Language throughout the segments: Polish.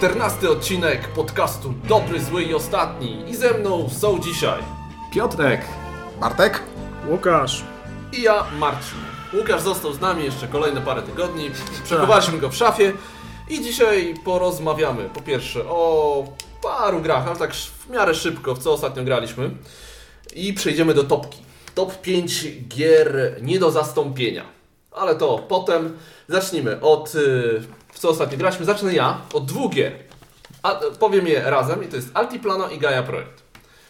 14 odcinek podcastu Dobry, Zły i Ostatni. I ze mną są dzisiaj Piotrek, Bartek? Łukasz. i ja, Marcin. Łukasz został z nami jeszcze kolejne parę tygodni. Przechowaliśmy go w szafie i dzisiaj porozmawiamy po pierwsze o paru grach, ale tak w miarę szybko, w co ostatnio graliśmy. I przejdziemy do topki. Top 5 gier nie do zastąpienia. Ale to potem. Zacznijmy od y, w co ostatnio graliśmy. Zacznę ja od dwóch gier. A, powiem je razem i to jest Altiplano i Gaia Projekt.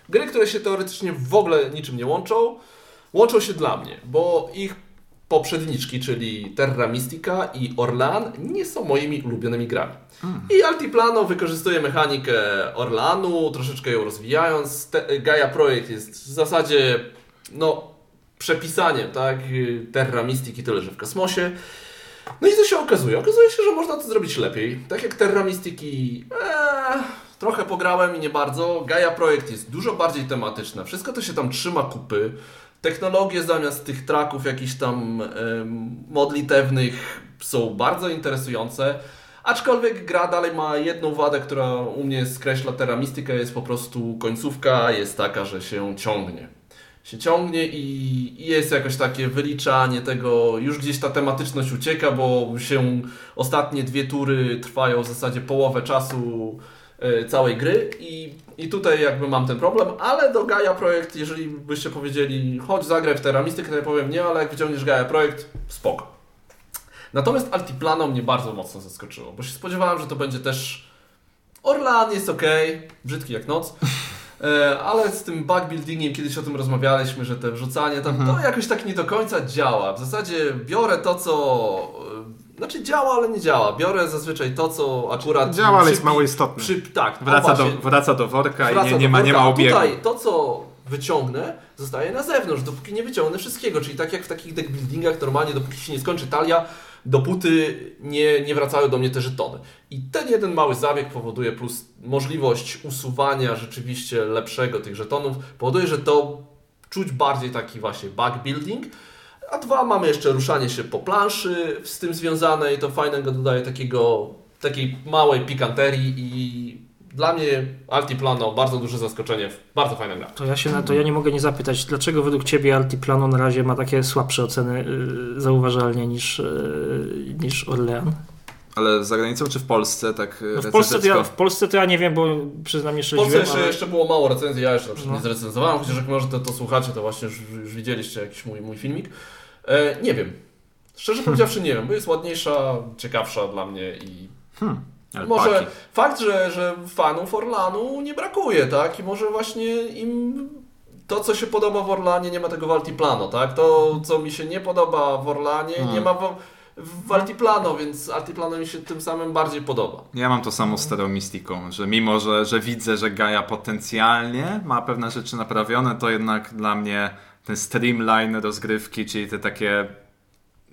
Gry, które się teoretycznie w ogóle niczym nie łączą, łączą się dla mnie, bo ich poprzedniczki, czyli Terra Mystica i Orlan, nie są moimi ulubionymi grami. I Altiplano wykorzystuje mechanikę Orlanu, troszeczkę ją rozwijając. Te, Gaia Projekt jest w zasadzie no, przepisaniem tak, Terra Mystiki, tyle że w kosmosie. No i co się okazuje? Okazuje się, że można to zrobić lepiej. Tak jak Terra Mystiki, ee, trochę pograłem i nie bardzo. Gaia Projekt jest dużo bardziej tematyczne. Wszystko to się tam trzyma kupy. Technologie zamiast tych traków jakichś tam modlitewnych są bardzo interesujące. Aczkolwiek gra dalej ma jedną wadę, która u mnie skreśla Terra Mystica, jest po prostu końcówka jest taka, że się ciągnie się ciągnie i i jest jakoś takie wyliczanie tego, już gdzieś ta tematyczność ucieka, bo się ostatnie dwie tury trwają w zasadzie połowę czasu e, całej gry i, i tutaj jakby mam ten problem, ale do Gaia Projekt, jeżeli byście powiedzieli chodź zagraj w Terra Mystic, to ja powiem nie, ale jak wyciągniesz Gaia Projekt, spoko. Natomiast Altiplano mnie bardzo mocno zaskoczyło, bo się spodziewałem, że to będzie też Orlan jest ok, brzydki jak noc, ale z tym bug buildingiem kiedyś o tym rozmawialiśmy, że te wrzucanie tam, to jakoś tak nie do końca działa. W zasadzie biorę to, co... e, Znaczy działa, ale nie działa. Biorę zazwyczaj to, co akurat... Działa, ale jest mało istotne. Przy, tak, wraca do, wraca do worka wraca i nie, nie, ma, nie ma obiegu. Tutaj to, co wyciągnę, zostaje na zewnątrz, dopóki nie wyciągnę wszystkiego. Czyli tak jak w takich deck buildingach, normalnie dopóki się nie skończy talia, dopóty nie, nie wracają do mnie te żetony. I ten jeden mały zabieg powoduje, plus możliwość usuwania rzeczywiście lepszego tych żetonów, powoduje, że to czuć bardziej taki właśnie bug building. A dwa, mamy jeszcze ruszanie się po planszy z tym związane i to fajnego dodaje takiego, takiej małej pikanterii i dla mnie Altiplano bardzo duże zaskoczenie, bardzo fajna gra. To ja się na to ja nie mogę nie zapytać, dlaczego według Ciebie Altiplano na razie ma takie słabsze oceny y, zauważalnie niż, y, niż Orlean? Ale za granicą czy w Polsce tak No w, Polsce to ja, w Polsce to ja nie wiem, bo przyznam nie W Polsce śledziłem, jeszcze, ale... jeszcze było mało recenzji, ja jeszcze na przykład No. nie zrecenzowałem, chociaż jak może to, to słuchacie, to właśnie już, już widzieliście jakiś mój, mój filmik. E, nie wiem. Szczerze powiedziawszy nie wiem, bo jest ładniejsza, ciekawsza dla mnie i Ale może fakt, że, że fanów Orlanu nie brakuje, tak? I może właśnie im to, co się podoba w Orlanie, nie ma tego w Altiplano, tak? To, co mi się nie podoba w Orlanie, Hmm. nie ma w, w Altiplano, więc Altiplano mi się tym samym bardziej podoba. Ja mam to samo z Terror Mystiką, że mimo, że, że widzę, że Gaia potencjalnie ma pewne rzeczy naprawione, to jednak dla mnie ten streamline rozgrywki, czyli te takie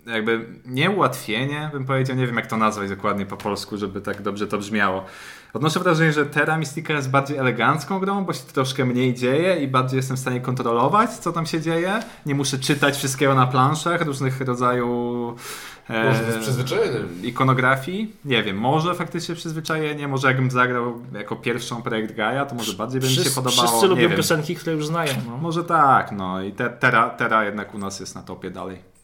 jakby nie ułatwienie, bym powiedział, nie wiem jak to nazwać dokładnie po polsku, żeby tak dobrze to brzmiało. Odnoszę wrażenie, że Terra Mystica jest bardziej elegancką grą, bo się troszkę mniej dzieje i bardziej jestem w stanie kontrolować, co tam się dzieje. Nie muszę czytać wszystkiego na planszach, różnych rodzaju e, Może ikonografii. Nie wiem, może faktycznie przyzwyczajenie, może jakbym zagrał jako pierwszą projekt Gaia, to może bardziej by mi się podobało. wszyscy nie lubią wiem. piosenki, które już znają. No. Może tak, no i te, Terra, Terra jednak u nas jest na topie dalej.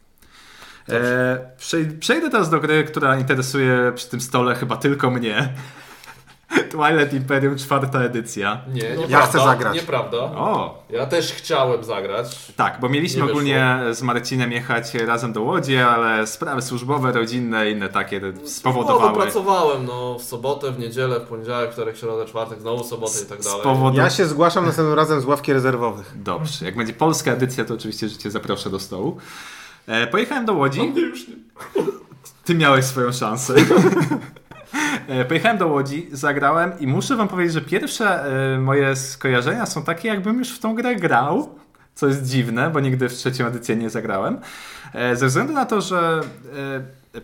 E, przej- przejdę teraz do gry, która interesuje przy tym stole chyba tylko mnie. Twilight Imperium czwarta edycja. Nie, Ja nieprawda. chcę zagrać. Nieprawda. O, Ja też chciałem zagrać. tak, bo mieliśmy Nie wyszło. ogólnie z Marcinem jechać razem do Łodzi, ale sprawy służbowe, rodzinne, inne takie No, spowodowały. pracowałem no, w sobotę, w niedzielę, w poniedziałek, wtorek, środę, czwartek, znowu sobotę i tak dalej. Spowodu... Ja się zgłaszam następnym razem z ławki rezerwowych. Dobrze, jak będzie polska edycja, to oczywiście, że cię zaproszę do stołu. E, pojechałem do Łodzi. Nie, już nie. Ty miałeś swoją szansę. E, Pojechałem do Łodzi, zagrałem i muszę wam powiedzieć, że pierwsze e, moje skojarzenia są takie, jakbym już w tą grę grał, co jest dziwne, bo nigdy w trzecią edycję nie zagrałem. Ze względu na to, że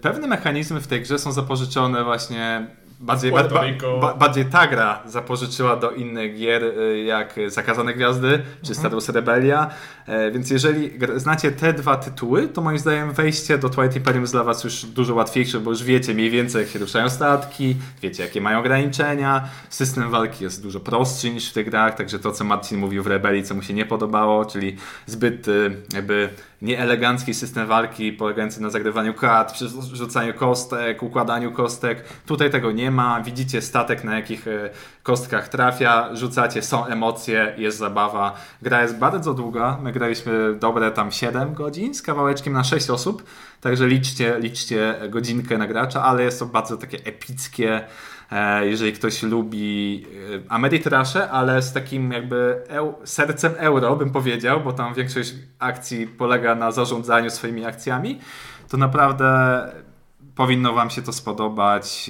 pewne mechanizmy w tej grze są zapożyczone właśnie bardziej, ba, ba, bardziej ta gra zapożyczyła do innych gier, y, jak Zakazane Gwiazdy czy Star Wars Rebellia. E, Więc jeżeli znacie te dwa tytuły, to moim zdaniem wejście do Twilight Imperium jest dla was już dużo łatwiejsze, bo już wiecie mniej więcej jak się ruszają statki, wiecie jakie mają ograniczenia, system walki jest dużo prostszy niż w tych grach, także to co Marcin mówił w Rebelii, co mu się nie podobało, czyli zbyt y, jakby nieelegancki system walki polegający na zagrywaniu kart, przerzucaniu kostek, układaniu kostek. Tutaj tego nie ma. Widzicie statek, na jakich e, kostkach trafia, rzucacie, są emocje, jest zabawa. Gra jest bardzo długa. My graliśmy dobre tam 7 godzin z kawałeczkiem na 6 osób. Także liczcie, liczcie godzinkę na gracza, ale jest to bardzo takie epickie. E, jeżeli ktoś lubi e, Ameritrasze, ale z takim jakby eu, sercem euro, bym powiedział, bo tam większość akcji polega na zarządzaniu swoimi akcjami, to naprawdę powinno Wam się to spodobać.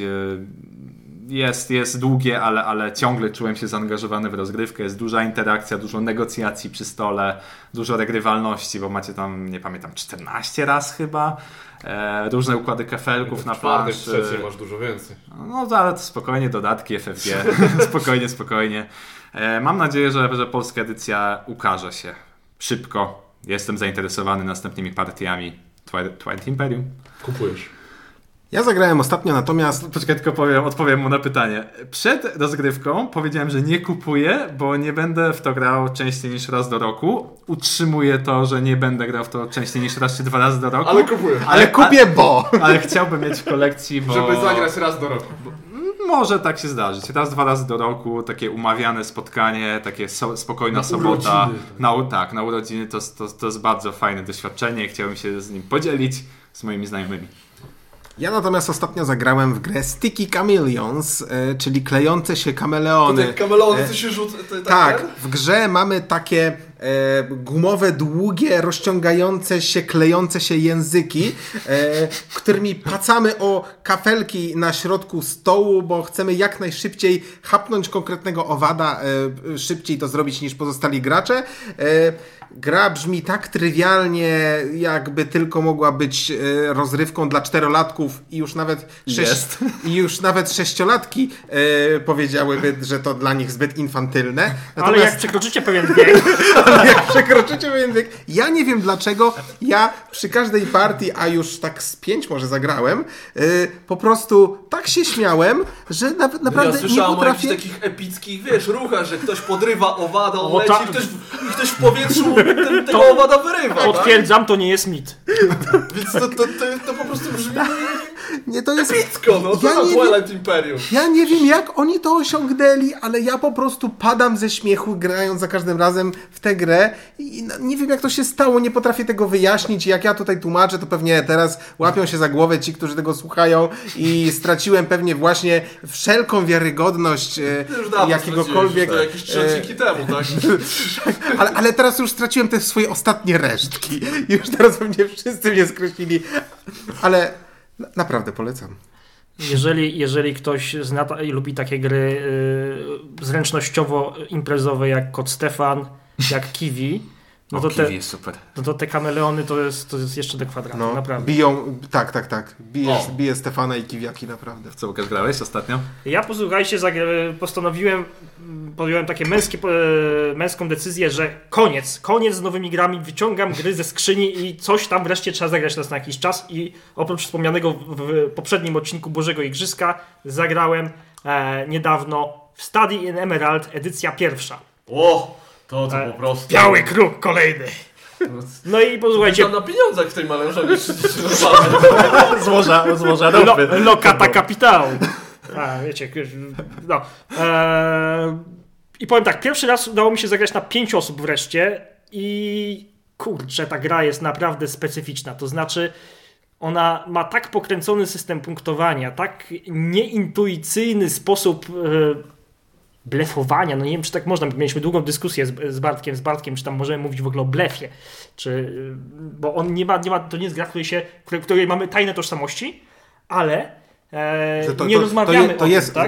Jest, jest długie, ale, ale ciągle czułem się zaangażowany w rozgrywkę. Jest duża interakcja, dużo negocjacji przy stole, dużo regrywalności, bo macie tam, nie pamiętam, 14 raz chyba. E, różne układy kafelków na planszy. trzeciej masz dużo więcej. No to ale to spokojnie, dodatki FFG. spokojnie, spokojnie. E, mam nadzieję, że, że polska edycja ukaże się szybko. Jestem zainteresowany następnymi partiami Twi- Twilight Imperium. Kupujesz. Ja zagrałem ostatnio natomiast Poczekaj, tylko powiem, odpowiem mu na pytanie. Przed rozgrywką powiedziałem, że nie kupuję, bo nie będę w to grał częściej niż raz do roku. Utrzymuję to, że nie będę grał w to częściej niż raz czy dwa razy do roku. Ale kupujesz. Ale kupię, bo... Ale chciałbym mieć w kolekcji, bo... Żeby zagrać raz do roku. Może tak się zdarzyć. Raz, dwa razy do roku, takie umawiane spotkanie, takie so, spokojna Na sobota. urodziny. Na, tak, na urodziny to, to, to jest bardzo fajne doświadczenie i chciałbym się z nim podzielić z moimi znajomymi. Ja natomiast ostatnio zagrałem w grę Sticky Chameleons, e, czyli klejące się kameleony. Te kameleony to się rzuca. to- Tak, w grze mamy takie e, gumowe, długie, rozciągające się, klejące się języki, e, którymi pacamy o kafelki na środku stołu, bo chcemy jak najszybciej chapnąć konkretnego owada, e, szybciej to zrobić niż pozostali gracze. E, gra brzmi tak trywialnie, jakby tylko mogła być e, rozrywką dla czterolatków i już nawet sześć, i już nawet sześciolatki e, powiedziałyby, że to dla nich zbyt infantylne. Ale jak przekroczycie pewien wiek, ale jak przekroczycie pewien wiek, ja nie wiem dlaczego, ja przy każdej partii, a już tak z pięć może zagrałem, y, po prostu tak się śmiałem, że nawet naprawdę ja nie słyszałem o potrafię... jakichś takich epickich, wiesz, ruchach, że ktoś podrywa owada, O, leci i, ktoś, i ktoś w powietrzu ten, tego owada wyrywa, tak? potwierdzam, to nie jest mit. Więc to, to, to, to po prostu brzmi Nie, to jest... epicko, no to Ja nie Twilight Imperium. Ja nie wiem, jak oni to osiągnęli, ale ja po prostu padam ze śmiechu, grając za każdym razem w tę grę i no, nie wiem, jak to się stało, nie potrafię tego wyjaśnić. Jak ja tutaj tłumaczę, to pewnie teraz łapią się za głowę ci, którzy tego słuchają i straciłem pewnie właśnie wszelką wiarygodność e, jakiegokolwiek... To jakieś trzy e, odcinki temu, tak? ale, ale teraz już straciłem te swoje ostatnie resztki. Już teraz pewnie wszyscy mnie skreślili. Ale naprawdę polecam. Jeżeli, jeżeli ktoś zna i lubi takie gry y, zręcznościowo-imprezowe jak Kot Stefan, jak Kiwi, no to, te, jest super. no to te kameleony to jest, to jest jeszcze do kwadratu, No, naprawdę. biją, tak, tak, tak. Bije, O. bije Stefana i Kiwiaki, naprawdę. W co Łukasz grałeś ostatnio? Ja posłuchajcie, postanowiłem, podjąłem takie męskie, e, męską decyzję, że koniec, koniec z nowymi grami, wyciągam gry ze skrzyni i coś tam wreszcie trzeba zagrać raz na jakiś czas i oprócz wspomnianego w, w poprzednim odcinku Bożego Igrzyska zagrałem e, niedawno w Study in Emerald edycja pierwsza. O, to to po prostu. Biały kruk kolejny. No i posłuchajcie, Tam na pieniądzach w tej normalnie. Złoża, złoża Lo, lokata kapitału. A, wiecie, no. Eee, I powiem tak, pierwszy raz udało mi się zagrać na pięć osób wreszcie i kurczę, ta gra jest naprawdę specyficzna. To znaczy, ona ma tak pokręcony system punktowania, tak nieintuicyjny sposób e, blefowania. No nie wiem, czy tak można. Mieliśmy długą dyskusję z, z Bartkiem, z Bartkiem, czy tam możemy mówić w ogóle o blefie. Czy, bo on nie ma, nie ma, to nie jest gra, w której, się, w której- mamy tajne tożsamości, ale e, to, nie to, rozmawiamy to, je, to o jest, tym,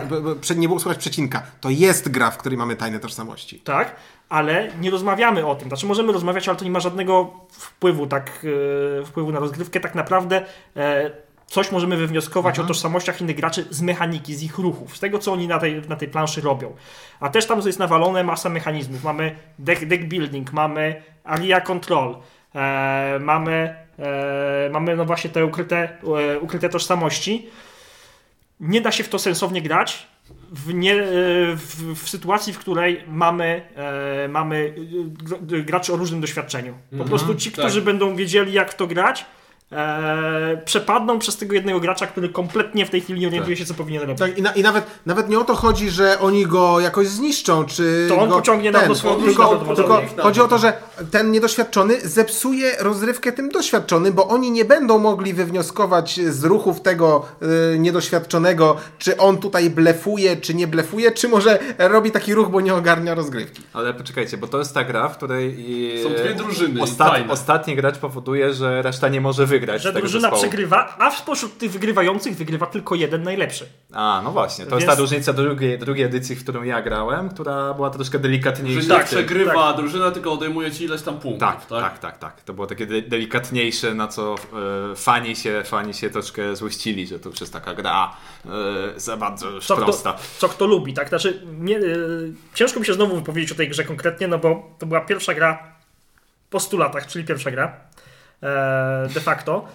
tak? nie było słuchać przecinka, to jest gra, w której mamy tajne tożsamości. Tak, ale nie rozmawiamy o tym. Znaczy możemy rozmawiać, ale to nie ma żadnego wpływu, tak, e, wpływu na rozgrywkę. Tak naprawdę e, coś możemy wywnioskować o tożsamościach innych graczy z mechaniki, z ich ruchów, z tego, co oni na tej, na tej planszy robią. A też tam jest nawalone masa mechanizmów. Mamy deck, deck building, mamy area control, e, mamy, e, mamy no właśnie te ukryte, e, ukryte tożsamości. Nie da się w to sensownie grać, w, nie, e, w, w sytuacji, w której mamy, e, mamy e, graczy o różnym doświadczeniu. Po Mhm, prostu ci, tak. którzy będą wiedzieli, jak to grać, e, przepadną przez tego jednego gracza, który kompletnie w tej chwili nie orientuje się, co powinien robić. Tak, i, na, I nawet, nawet nie o to chodzi, że oni go jakoś zniszczą, czy. To on go, pociągnie nam do swojego tylko, drużyna, tylko chodzi o to, że ten niedoświadczony zepsuje rozrywkę tym doświadczonym, bo oni nie będą mogli wywnioskować z ruchów tego y, niedoświadczonego, czy on tutaj blefuje, czy nie blefuje, czy może robi taki ruch, bo nie ogarnia rozgrywki. Ale poczekajcie, bo to jest ta gra, w której i- Są dwie drużyny Ostat, ostatni gracz powoduje, że reszta nie może wygrać Że z tego drużyna zespołu. przegrywa, a spośród tych wygrywających wygrywa tylko jeden najlepszy. A, no właśnie. To Więc- jest ta różnica drugiej, drugiej edycji, w którą ja grałem, która była troszkę Że delikatniejsza. nie Tak, przegrywa drużyna, tylko odejmuje ci ileś tam punktów, Tak, tak, tak, tak, To było takie de- delikatniejsze, na co e, fani, się, fani się troszkę złościli, że to już jest taka gra e, za bardzo już Co kto, prosta. co kto lubi, tak? Znaczy, nie, y, ciężko mi się znowu wypowiedzieć o tej grze konkretnie, no bo to była pierwsza gra po 100 latach, czyli pierwsza gra e, de facto.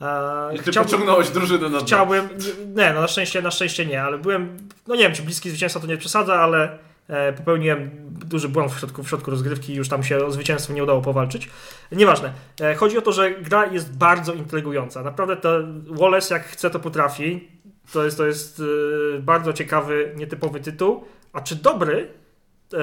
E, I ty pociągnąłeś drużynę na. Chciałbym, nie, no na szczęście, na szczęście nie, ale byłem, no nie wiem, czy bliski zwycięstwa to nie przesadza, ale e, popełniłem duży błąd w środku, w środku rozgrywki i już tam się o zwycięstwo nie udało powalczyć. Nieważne. E, chodzi o to, że gra jest bardzo intrygująca. Naprawdę to Wallace jak chce to potrafi. To jest, to jest e, bardzo ciekawy, nietypowy tytuł. A czy dobry? E,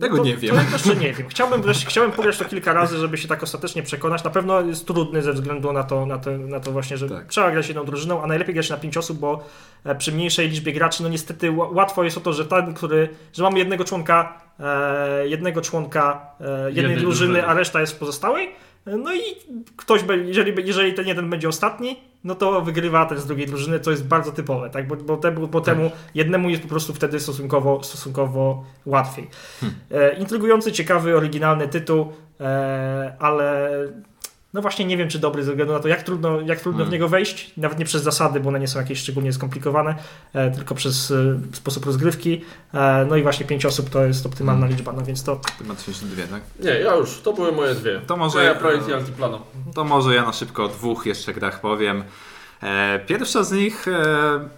Tego to, nie wiem. To jeszcze nie wiem. Chciałbym, wreszcie, chciałem pograć to kilka razy, żeby się tak ostatecznie przekonać. Na pewno jest trudny ze względu na to, na to, na to właśnie, że Tak. trzeba grać jedną drużyną, a najlepiej grać na pięć osób, bo e, przy mniejszej liczbie graczy, no niestety ła- łatwo jest o to, że ten, który, że mamy jednego członka, e, jednego członka e, jednej Jednej drużyny, drużyny. a reszta jest w pozostałej. No i ktoś, jeżeli, jeżeli ten jeden będzie ostatni, no to wygrywa ten z drugiej drużyny, co jest bardzo typowe, tak? Bo, bo, temu, bo temu jednemu jest po prostu wtedy stosunkowo, stosunkowo łatwiej. E, intrygujący, ciekawy, oryginalny tytuł, e, ale no właśnie nie wiem, czy dobry ze względu na to, jak trudno, jak trudno Hmm. w niego wejść, nawet nie przez zasady, bo one nie są jakieś szczególnie skomplikowane, e, tylko przez e, sposób rozgrywki. E, no i właśnie pięć osób to jest optymalna Hmm. liczba, no więc to Ty masz jeszcze dwie, tak? Nie, ja już, to były moje dwie. To może- Ja projekty Altiplano. To może ja na szybko o dwóch jeszcze grach powiem. E, pierwsza z nich, e,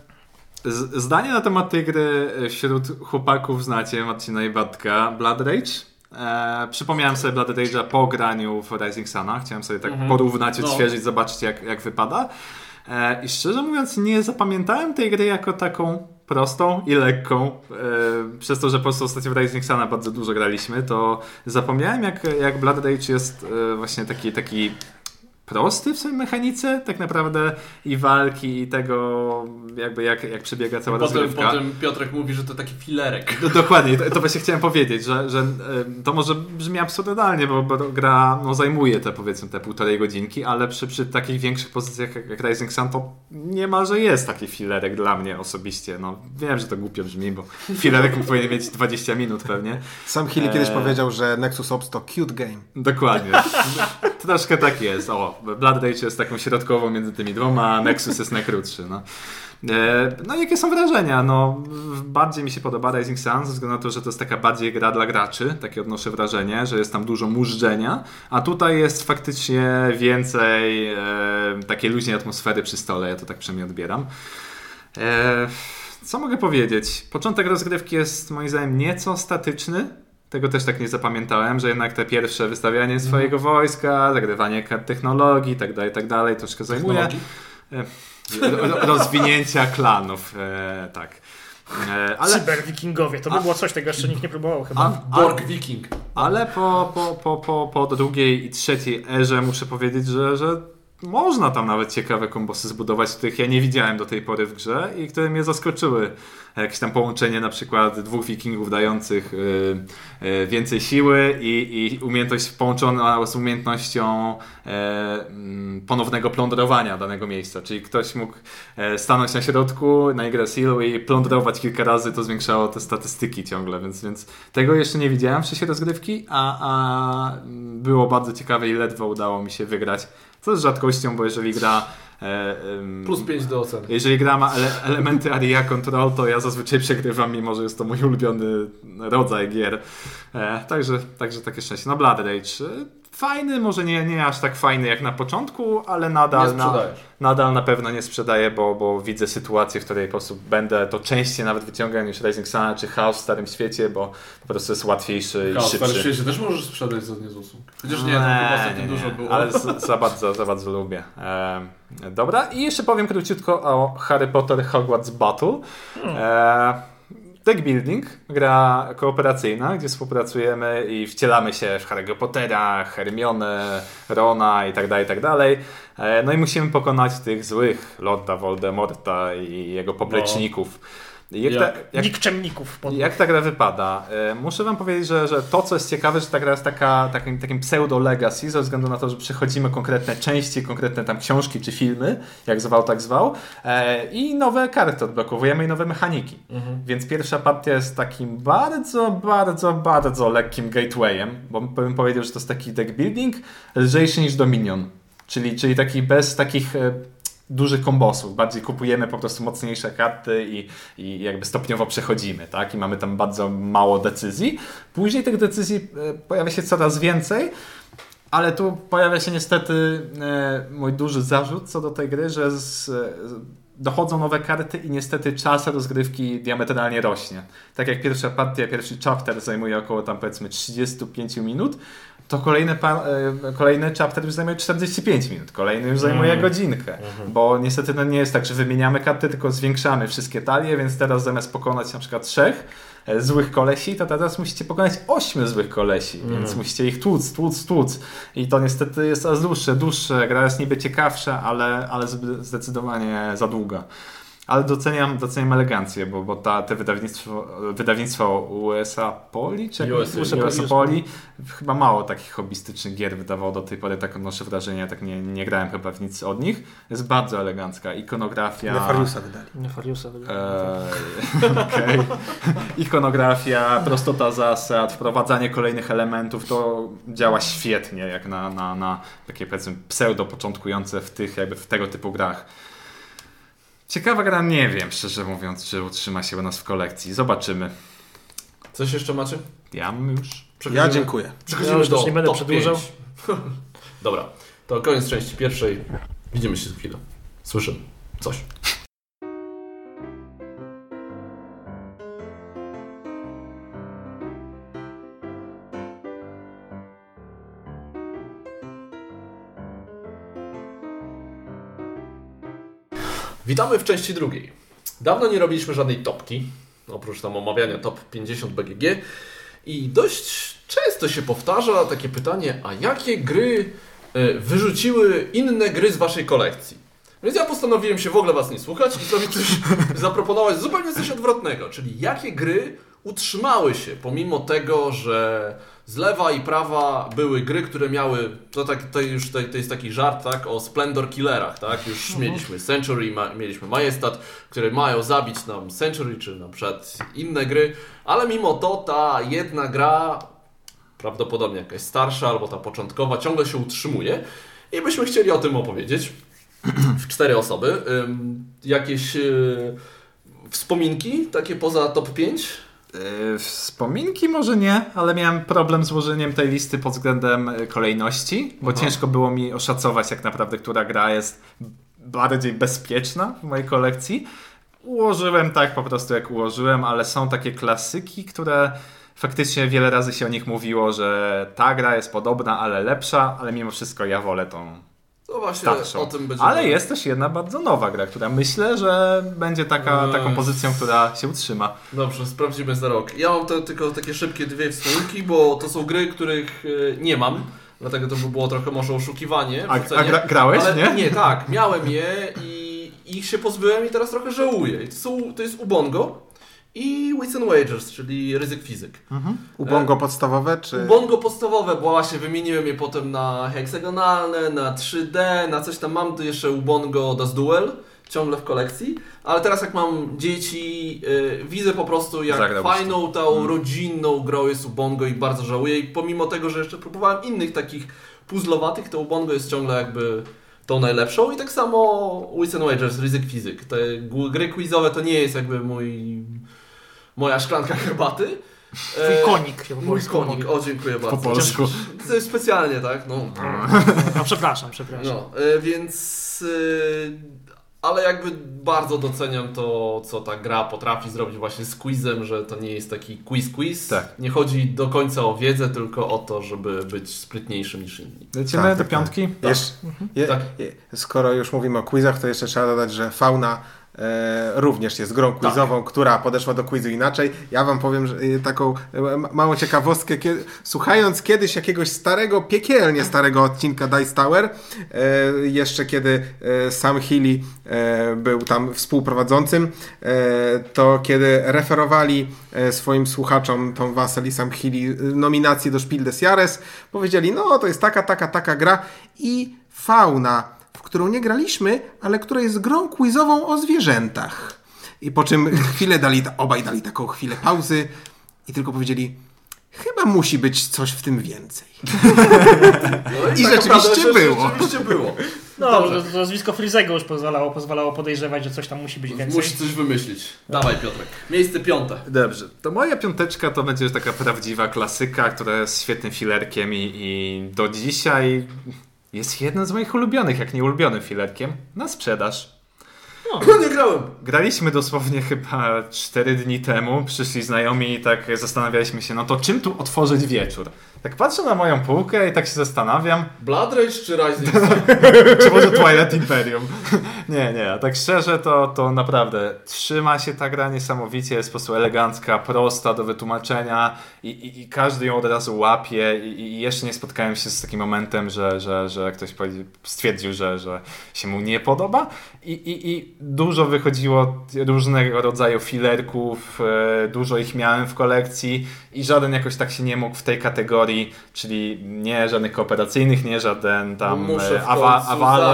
zdanie na temat tej gry wśród chłopaków znacie, Marcina i Bartka, Blood Rage. E, przypomniałem sobie Blood Rage'a po graniu w Rising Suna. Chciałem sobie tak Mhm. porównać, No. odświeżyć, zobaczyć jak, jak wypada. E, I szczerze mówiąc, nie zapamiętałem tej gry jako taką prostą i lekką. E, przez to, że po prostu ostatnio w Rising Suna bardzo dużo graliśmy, to zapomniałem jak, jak Blood Rage jest e, właśnie taki, taki prosty w swojej mechanice, tak naprawdę i walki, i tego jakby jak, jak przebiega cała Potem, rozgrywka. potem Piotrek mówi, że to taki filerek. Do, dokładnie, to, to właśnie chciałem powiedzieć, że, że e, to może brzmi absurdalnie, bo, bo gra no, zajmuje te powiedzmy te półtorej godzinki, ale przy, przy takich większych pozycjach jak, jak Rising Sun to niemalże jest taki filerek dla mnie osobiście. No, wiem, że to głupio brzmi, bo filerek powinien mieć 20 minut pewnie. Sam Healy kiedyś Eee. powiedział, że Nexus Ops to cute game. Dokładnie. Troszkę tak jest. O, Blood Rage jest taką środkową między tymi dwoma, a Nexus jest najkrótszy. No. E, No jakie są wrażenia? No, bardziej mi się podoba Rising Sun ze względu na to, że to jest taka bardziej gra dla graczy. Takie odnoszę wrażenie, że jest tam dużo mużdżenia, a tutaj jest faktycznie więcej e, takiej luźnej atmosfery przy stole. Ja to tak przynajmniej odbieram. E, co mogę powiedzieć? Początek rozgrywki jest moim zdaniem nieco statyczny. Tego też tak nie zapamiętałem, że jednak te pierwsze wystawianie swojego wojska, zagrywanie kart technologii i tak dalej, tak dalej, troszkę zajmuje. Technologii? Ro- Rozwinięcia klanów, e, tak. E, ale, cyberwikingowie, to by było coś, tego jeszcze nikt nie próbował chyba. a, Borg Viking. ale po, po, po, po, po drugiej i trzeciej erze muszę powiedzieć, że, że można tam nawet ciekawe kombosy zbudować, których ja nie widziałem do tej pory w grze i które mnie zaskoczyły. Jakieś tam połączenie na przykład dwóch wikingów dających y, y, więcej siły i, i umiejętność połączona z umiejętnością e, mm, ponownego plądrowania danego miejsca. Czyli ktoś mógł e, stanąć na środku, na Yggdrasilu i plądrować kilka razy, to zwiększało te statystyki ciągle, więc, więc tego jeszcze nie widziałem w czasie rozgrywki, a, a było bardzo ciekawe i ledwo udało mi się wygrać. Co jest rzadkością, bo jeżeli gra E, Plus 5 do oceny. jeżeli gra ma ele elementy area control, to ja zazwyczaj przegrywam, mimo że jest to mój ulubiony rodzaj gier. E, także, także takie szczęście. No Blood Rage. Fajny, może nie, nie aż tak fajny jak na początku, ale Nie nadal, na, nadal na pewno nie sprzedaję, bo, bo widzę sytuację, w której po prostu będę to częściej nawet wyciągał niż Rising Sun czy House w Starym Świecie, bo po prostu jest łatwiejszy i Chaos w szybszy. Starym świecie też możesz sprzedać za nie z usług. Chociaż nie, tam chyba ostatnio dużo było. Ale za, bardzo, za bardzo lubię. E, dobra, i jeszcze powiem króciutko o Harry Potter Hogwarts Battle. E, Deck Building, gra kooperacyjna, gdzie współpracujemy i wcielamy się w Harry'ego Pottera, Hermione, Rona i tak dalej, i tak dalej. E, No i musimy pokonać tych złych Lorda Voldemorta i jego popleczników. I Jak, Jak? ta, jak, Nikczemników. Jak ta gra wypada? E, Muszę wam powiedzieć, że, że to, co jest ciekawe, że ta gra jest taka, takim, takim pseudo-legacy, ze względu na to, że przechodzimy konkretne części, konkretne tam książki czy filmy, jak zwał, tak zwał, e, i nowe karty odblokowujemy i nowe mechaniki. Więc pierwsza partia jest takim bardzo, bardzo, bardzo lekkim gatewayem, bo bym powiedział, że to jest taki deck building lżejszy niż Dominion. Czyli, czyli taki bez takich e, dużych kombosów. Bardziej kupujemy po prostu mocniejsze karty i, i jakby stopniowo przechodzimy, tak? I mamy tam bardzo mało decyzji. Później tych decyzji e, pojawia się coraz więcej, ale tu pojawia się niestety e, mój duży zarzut co do tej gry, że z, dochodzą nowe karty i niestety czas rozgrywki diametralnie rośnie. Tak jak pierwsza partia, pierwszy chapter zajmuje około tam powiedzmy 35 minut, to kolejne, pa, e, kolejny chapter już zajmuje 45 minut, kolejny już zajmuje godzinkę, bo niestety no nie jest tak, że wymieniamy karty, tylko zwiększamy wszystkie talie, więc teraz zamiast pokonać na przykład trzech e, złych kolesi, to teraz musicie pokonać ośmiu złych kolesi, więc musicie ich tłuc, tłuc, tłuc. I to niestety jest coraz dłuższe, dłuższe, gra jest niby ciekawsza, ale, ale zdecydowanie za długa. Ale doceniam, doceniam elegancję, bo, bo ta, te wydawnictwo, wydawnictwo USA Poli, czy USA, USA, USA Poli, chyba mało takich hobbystycznych gier wydawało do tej pory, tak odnoszę wrażenie, tak nie, nie grałem chyba w nic od nich. Jest bardzo elegancka, ikonografia. Nefariusa wydali. Nefariusa. Eee, okej. Ikonografia, prostota zasad, wprowadzanie kolejnych elementów, to działa świetnie jak na, na, na takie powiedzmy pseudo początkujące w tych jakby w tego typu grach. Ciekawa gra, nie wiem szczerze mówiąc, czy utrzyma się u nas w kolekcji. Zobaczymy. Coś jeszcze macie? Ja mam już. Ja dziękuję. Przechodzimy Ja już do nie będę top przedłużał. 5. Dobra, to koniec części pierwszej. Widzimy się za chwilę. Słyszymy coś. Witamy w części drugiej. Dawno nie robiliśmy żadnej topki, oprócz tam omawiania top 50 BGG. I dość często się powtarza takie pytanie, a jakie gry e, wyrzuciły inne gry z waszej kolekcji? Więc ja postanowiłem się w ogóle was nie słuchać i zrobić coś, zaproponować zupełnie coś odwrotnego, czyli jakie gry utrzymały się, pomimo tego, że z lewa i prawa były gry, które miały, to, tak, to już to, to jest taki żart, tak, o Splendor Killerach, tak, już mieliśmy Century, ma, mieliśmy Majestat, które mają zabić nam Century, czy na przykład inne gry, ale mimo to ta jedna gra, prawdopodobnie jakaś starsza albo ta początkowa, ciągle się utrzymuje i byśmy chcieli o tym opowiedzieć w cztery osoby. Ym, jakieś y, wspominki, takie poza top 5? Yy, Wspominki może nie, ale miałem problem z ułożeniem tej listy pod względem y, kolejności, bo Aha. ciężko było mi oszacować jak naprawdę, która gra jest bardziej bezpieczna w mojej kolekcji. Ułożyłem tak po prostu jak ułożyłem, ale są takie klasyki, które faktycznie wiele razy się o nich mówiło, że ta gra jest podobna, ale lepsza, ale mimo wszystko ja wolę tą To właśnie starszą. o tym będziemy... Ale jest też jedna bardzo nowa gra, która myślę, że będzie taka, Ech. taką pozycją, która się utrzyma. Dobrze, sprawdzimy za rok. Ja mam te, tylko takie szybkie dwie wspominki, bo to są gry, których e, nie mam. Dlatego to by było trochę może oszukiwanie. A, a gra, grałeś, Ale nie? nie, tak, miałem je i ich się pozbyłem i teraz trochę żałuję. I to, są, to jest Ubongo i Wits and Wagers, czyli ryzyk fizyk. Ubongo podstawowe, czy... Ubongo podstawowe, bo właśnie wymieniłem je potem na heksagonalne, na 3D, na coś tam mam tu jeszcze Ubongo Das Duel, ciągle w kolekcji, ale teraz jak mam dzieci, y, widzę po prostu jak fajną tą rodzinną grą jest Ubongo i bardzo żałuję. I pomimo tego, że jeszcze próbowałem innych takich puzzlowatych, to Ubongo jest ciągle jakby tą najlepszą. I tak samo Wits and Wagers, Ryzyk Fizyk. Te gry quizowe to nie jest jakby mój, moja szklanka herbaty. Twój konik się po Mój polsku konik, mówi. o dziękuję bardzo. polsku. To jest specjalnie, tak? No, No, przepraszam, przepraszam. no e, więc... e, Ale jakby bardzo doceniam to, co ta gra potrafi zrobić właśnie z quizem, że to nie jest taki quiz-quiz. Tak. Nie chodzi do końca o wiedzę, tylko o to, żeby być sprytniejszym niż inni. Lecimy Tak, do tak, piątki? Jesz, je, Tak. je, skoro już mówimy o quizach, to jeszcze trzeba dodać, że fauna e, również jest grą quizową, która podeszła do quizu inaczej. Ja wam powiem że, e, taką e, ma- małą ciekawostkę. Kiedy, słuchając kiedyś jakiegoś starego, piekielnie starego odcinka Dice Tower, e, jeszcze kiedy e, Sam Healy e, był tam współprowadzącym, e, to kiedy referowali e, swoim słuchaczom Tom Wassel i Sam Healy e, nominacje do Spiel des Jahres, powiedzieli, no to jest taka, taka, taka gra i fauna w którą nie graliśmy, ale która jest grą quizową o zwierzętach. I po czym chwilę dali, obaj dali taką chwilę pauzy i tylko powiedzieli, chyba musi być coś w tym więcej. No I tak rzeczywiście naprawdę było. Rzeczywiście było. No, Dobrze. to nazwisko Frizego już pozwalało, pozwalało podejrzewać, że coś tam musi być więcej. Musi coś wymyślić. Dawaj Piotrek. Miejsce piąte. Dobrze, to moja piąteczka to będzie już taka prawdziwa klasyka, która jest świetnym filerkiem i, i do dzisiaj jest jednym z moich ulubionych, jak nie ulubionym filerkiem, na sprzedaż. No nie grałem. Graliśmy dosłownie chyba 4 dni temu, przyszli znajomi i tak zastanawialiśmy się, no to czym tu otworzyć wieczór? Tak patrzę na moją półkę i tak się zastanawiam, Blood Rage czy Rising czy może Twilight Imperium? nie, nie, a tak szczerze to, to naprawdę trzyma się ta gra niesamowicie, jest po prostu elegancka, prosta do wytłumaczenia i, i, i każdy ją od razu łapie i, i jeszcze nie spotkałem się z takim momentem, że, że, że ktoś stwierdził, że, że się mu nie podoba. I, i, i dużo wychodziło różnego rodzaju filerków, e, dużo ich miałem w kolekcji i żaden jakoś tak się nie mógł w tej kategorii, czyli nie żadnych kooperacyjnych, nie żaden tam e, w Awa,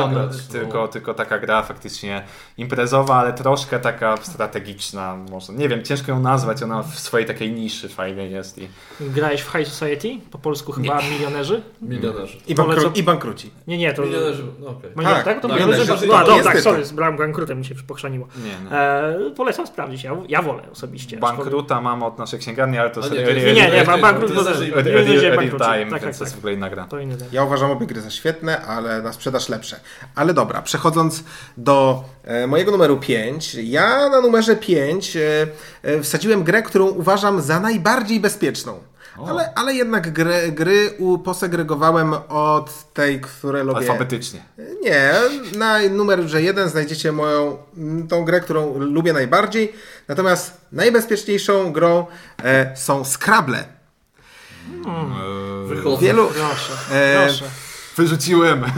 zagrać, no. tylko, tylko taka gra faktycznie imprezowa, ale troszkę taka strategiczna, może nie wiem, ciężko ją nazwać, ona w swojej takiej niszy fajnie jest i Grałeś w High Society? Po polsku chyba milionerzy? Milionerzy. I, bankru- Polecam- i bankruci. Nie, nie, to... Milionerzy, no okej. Tak, tak? To tak, milionerzy. milionerzy. No, no, Jest tak, tak. sorry, z bankrutem mi się pochrzaniło. nie, nie. E, polecam sprawdzić, ja, ja wolę osobiście. Bankruta mam od naszej księgarni, ale to jest nie, Nie, nie, Real bankruci. Time, Tak, więc tak, to jest w ogóle inna gra. To inny Ja uważam obie gry za świetne, ale na sprzedaż lepsze. Ale dobra, przechodząc do e, mojego numeru 5. Ja na numerze 5 e, e, wsadziłem grę, którą uważam za najbardziej bezpieczną. Ale, ale jednak gry, gry u, posegregowałem od tej, które lubię. Alfabetycznie. Nie, na numerze jeden znajdziecie moją, tą grę, którą lubię najbardziej. Natomiast najbezpieczniejszą grą e, są Scrabble. Wychodzę. Wielu, Proszę, e, proszę. Wyrzuciłem.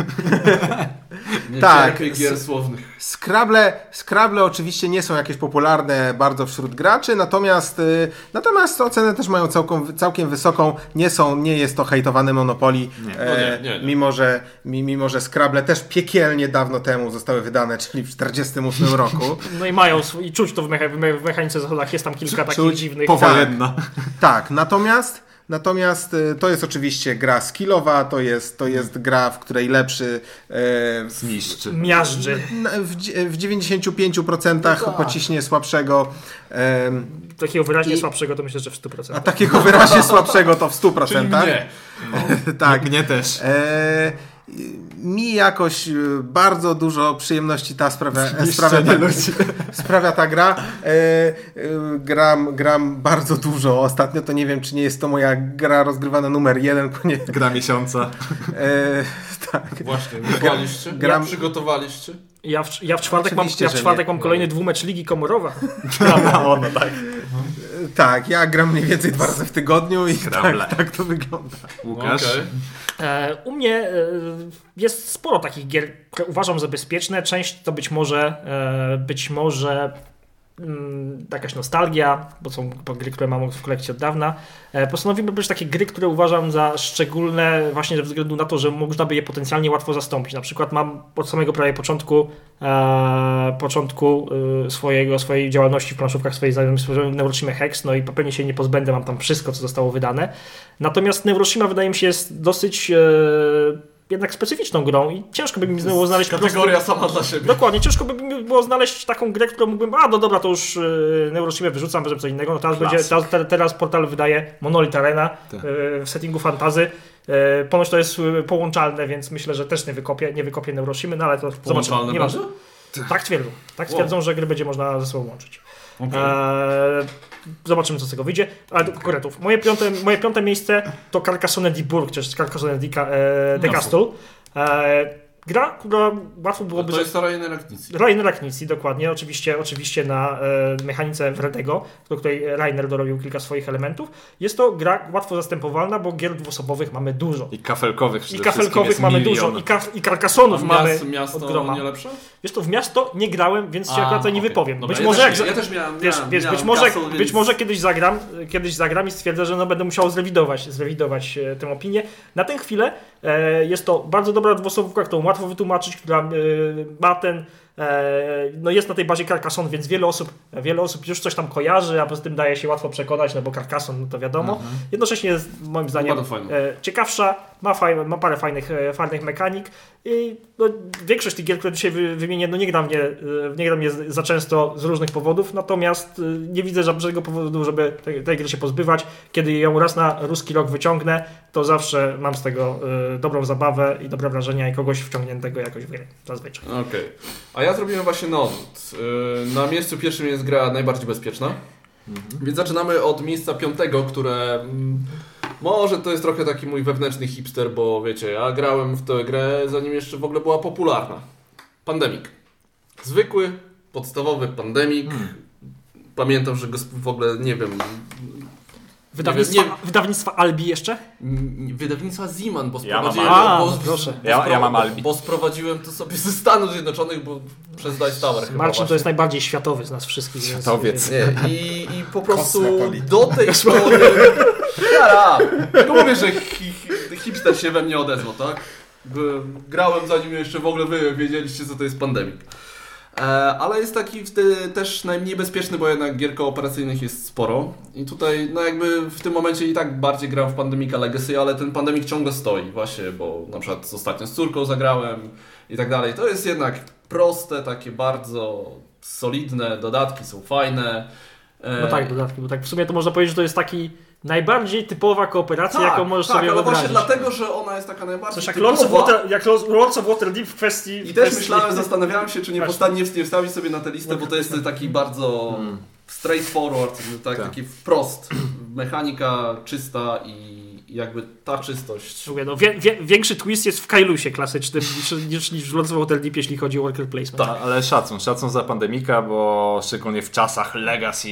Nie tak. gier słownych. Scrabble, Scrabble oczywiście nie są jakieś popularne bardzo wśród graczy, natomiast, y, natomiast ocenę też mają całkiem, całkiem wysoką. Nie są, nie jest to hejtowane Monopoly, e, No nie, nie, nie. Mimo, że, mi- mimo że Scrabble też piekielnie dawno temu zostały wydane, czyli w 48 roku. No i mają i czuć to w, mecha, w mechanice zachodach, jest tam kilka takich czuć dziwnych. Powojenna. Tak, natomiast Natomiast y, to jest oczywiście gra skillowa, to jest, to jest gra, w której lepszy e, Zniszczy. Miażdży. w, w 95% tak. pociśnie słabszego. em, Takiego wyraźnie I- słabszego to myślę, że w 100%. A takiego wyraźnie słabszego to w 100%. Czyli mnie. Tak. Mnie też. E, mi jakoś e, bardzo dużo przyjemności ta sprawia, sprawia, ta, sprawia ta gra. E, e, gram, gram bardzo dużo ostatnio, to nie wiem, czy nie jest to moja gra rozgrywana numer jeden, bo nie, Gra miesiąca. e, tak. Właśnie, wygraliście? gram- przygotowaliście? Ja w, ja w czwartek, mam, ja w czwartek mam kolejny dwumecz Ligi Komorowa. No, no tak. Tak, ja gram mniej więcej dwa razy w tygodniu i tak, tak to wygląda. Łukasz. Okej. E, u mnie e, jest sporo takich gier, które uważam za bezpieczne. Część to być może, e, być może jakaś nostalgia, bo są gry, które mam w kolekcji od dawna. E, postanowiłem wybrać takie gry, które uważam za szczególne właśnie ze względu na to, że można by je potencjalnie łatwo zastąpić. Na przykład mam od samego prawie początku e, początku e, swojego, swojej działalności w planszówkach swojej znajomej Neuroshima Hex, no i pewnie się nie pozbędę, mam tam wszystko, co zostało wydane. Natomiast Neuroshima wydaje mi się jest dosyć e, jednak specyficzną grą i ciężko by mi było znaleźć po prostu- Kategoria sama dla siebie. Dokładnie, ciężko by mi było znaleźć taką grę, którą mógłbym, a no dobra, to już yy, Neuroshima wyrzucam, wezmę co innego. No teraz, będzie, teraz, te, teraz portal wydaje Monolith Arena Tak. yy, w settingu fantazy. Yy, ponoć to jest yy, połączalne, więc myślę, że też nie wykopię, nie wykopię Neuroshimy, no ale to zobaczymy. Połączalne Nie będzie? Tak twierdzą. Tak Wow. twierdzą, że gry będzie można ze sobą łączyć. Okej. Eee, zobaczymy, co z tego wyjdzie. Ale do konkuretów. Moje piąte, moje piąte miejsce to Carcassonne di Burg, czy Carcassonne di, Ca- e, de Jasne. Castle. Eee, gra, która łatwo byłoby... To jest stara Raknicji. Rainer Raknicji, dokładnie. Oczywiście, oczywiście na e, mechanice Wredego, do której Rainer dorobił kilka swoich elementów. Jest to gra łatwo zastępowalna, bo gier dwuosobowych mamy dużo. I kafelkowych I kafelkowych mamy jest dużo, milion. i, ka i karkasonów mamy miasto, od miasto groma. nie lepsze? Wiesz to, w miasto nie grałem, więc się A, akurat tutaj nie wypowiem. Dobra, być, ja może też, jak, ja też miałem, Wiesz, miałem, wiesz, miałem być, może, Castle, być więc- może kiedyś zagram, kiedyś zagram i stwierdzę, że no będę musiał zrewidować, zrewidować e, tę opinię. Na tę chwilę jest to bardzo dobra dwuosobówka, którą łatwo wytłumaczyć, która e, ma ten e, no jest na tej bazie Carcassonne, więc wiele osób, wiele osób już coś tam kojarzy, a poza tym daje się łatwo przekonać, no bo Carcassonne, no to wiadomo. Jednocześnie jest moim zdaniem e, ciekawsza, ma, ma parę fajnych, e, fajnych mechanik i no, większość tych gier, które dzisiaj wy, wymienię, no nie gra mnie, e, nie gra mnie za często z różnych powodów, natomiast e, nie widzę żadnego powodu, żeby tej, tej gry się pozbywać. Kiedy ją raz na ruski rok wyciągnę, to zawsze mam z tego e, dobrą zabawę i dobre wrażenia i kogoś wciągniętego jakoś w grę, zazwyczaj. Okej. A ja zrobiłem właśnie odwrót. Yy, Na miejscu pierwszym jest gra najbardziej bezpieczna. Więc zaczynamy od miejsca piątego, które mm, może to jest trochę taki mój wewnętrzny hipster, bo wiecie, ja grałem w tę grę zanim jeszcze w ogóle była popularna. Pandemic. Zwykły, podstawowy Pandemic. Pamiętam, że go w ogóle nie wiem. Wydawnictwa, nie- wydawnictwa Albi jeszcze? Wydawnictwa Ziman, bo Ja mam sprowadziłem. Albi. bo, A, proszę. bo Ja- ja mam Albi. Bo sprowadziłem to sobie ze Stanów Zjednoczonych, bo przez Dice Tower chyba Marcin to właśnie. jest najbardziej światowy z nas wszystkich. więc- Światowiec. Nie, i, i po prostu do tej pory... Jara! Tylko mówię, że hi, hi, hipster się we mnie odezwał, tak? Grałem zanim jeszcze w ogóle wy wiedzieliście, co to jest pandemik. E, ale jest taki też najmniej bezpieczny, bo jednak gier kooperacyjnych jest sporo. I tutaj, no jakby w tym momencie i tak bardziej gram w Pandemika Legacy, ale ten Pandemic ciągle stoi właśnie, bo na przykład ostatnio z córką zagrałem i tak dalej. To jest jednak proste, takie bardzo solidne, dodatki są fajne. E, No tak, dodatki, bo tak w sumie to można powiedzieć, że to jest taki najbardziej typowa kooperacja, jaką możesz tak, sobie ale wyobrazić. właśnie dlatego, że ona jest taka najbardziej Coś jak typowa. Lords of, Water, jak Lords of Waterdeep w kwestii... I też kwestii- myślałem, zastanawiałem się, czy nie, Właśnie. posta- nie, wstawić sobie na tę listę, bo to jest taki bardzo straightforward, tak, Tak. taki wprost. Mechanika czysta i jakby ta czystość. Mówię, no, wie, wie, większy twist jest w Kailusie klasycznym niż, niż, niż w Lords of Waterdeep, jeśli chodzi o worker placement. Tak, ale szacun, szacun za pandemika, bo szczególnie w czasach Legacy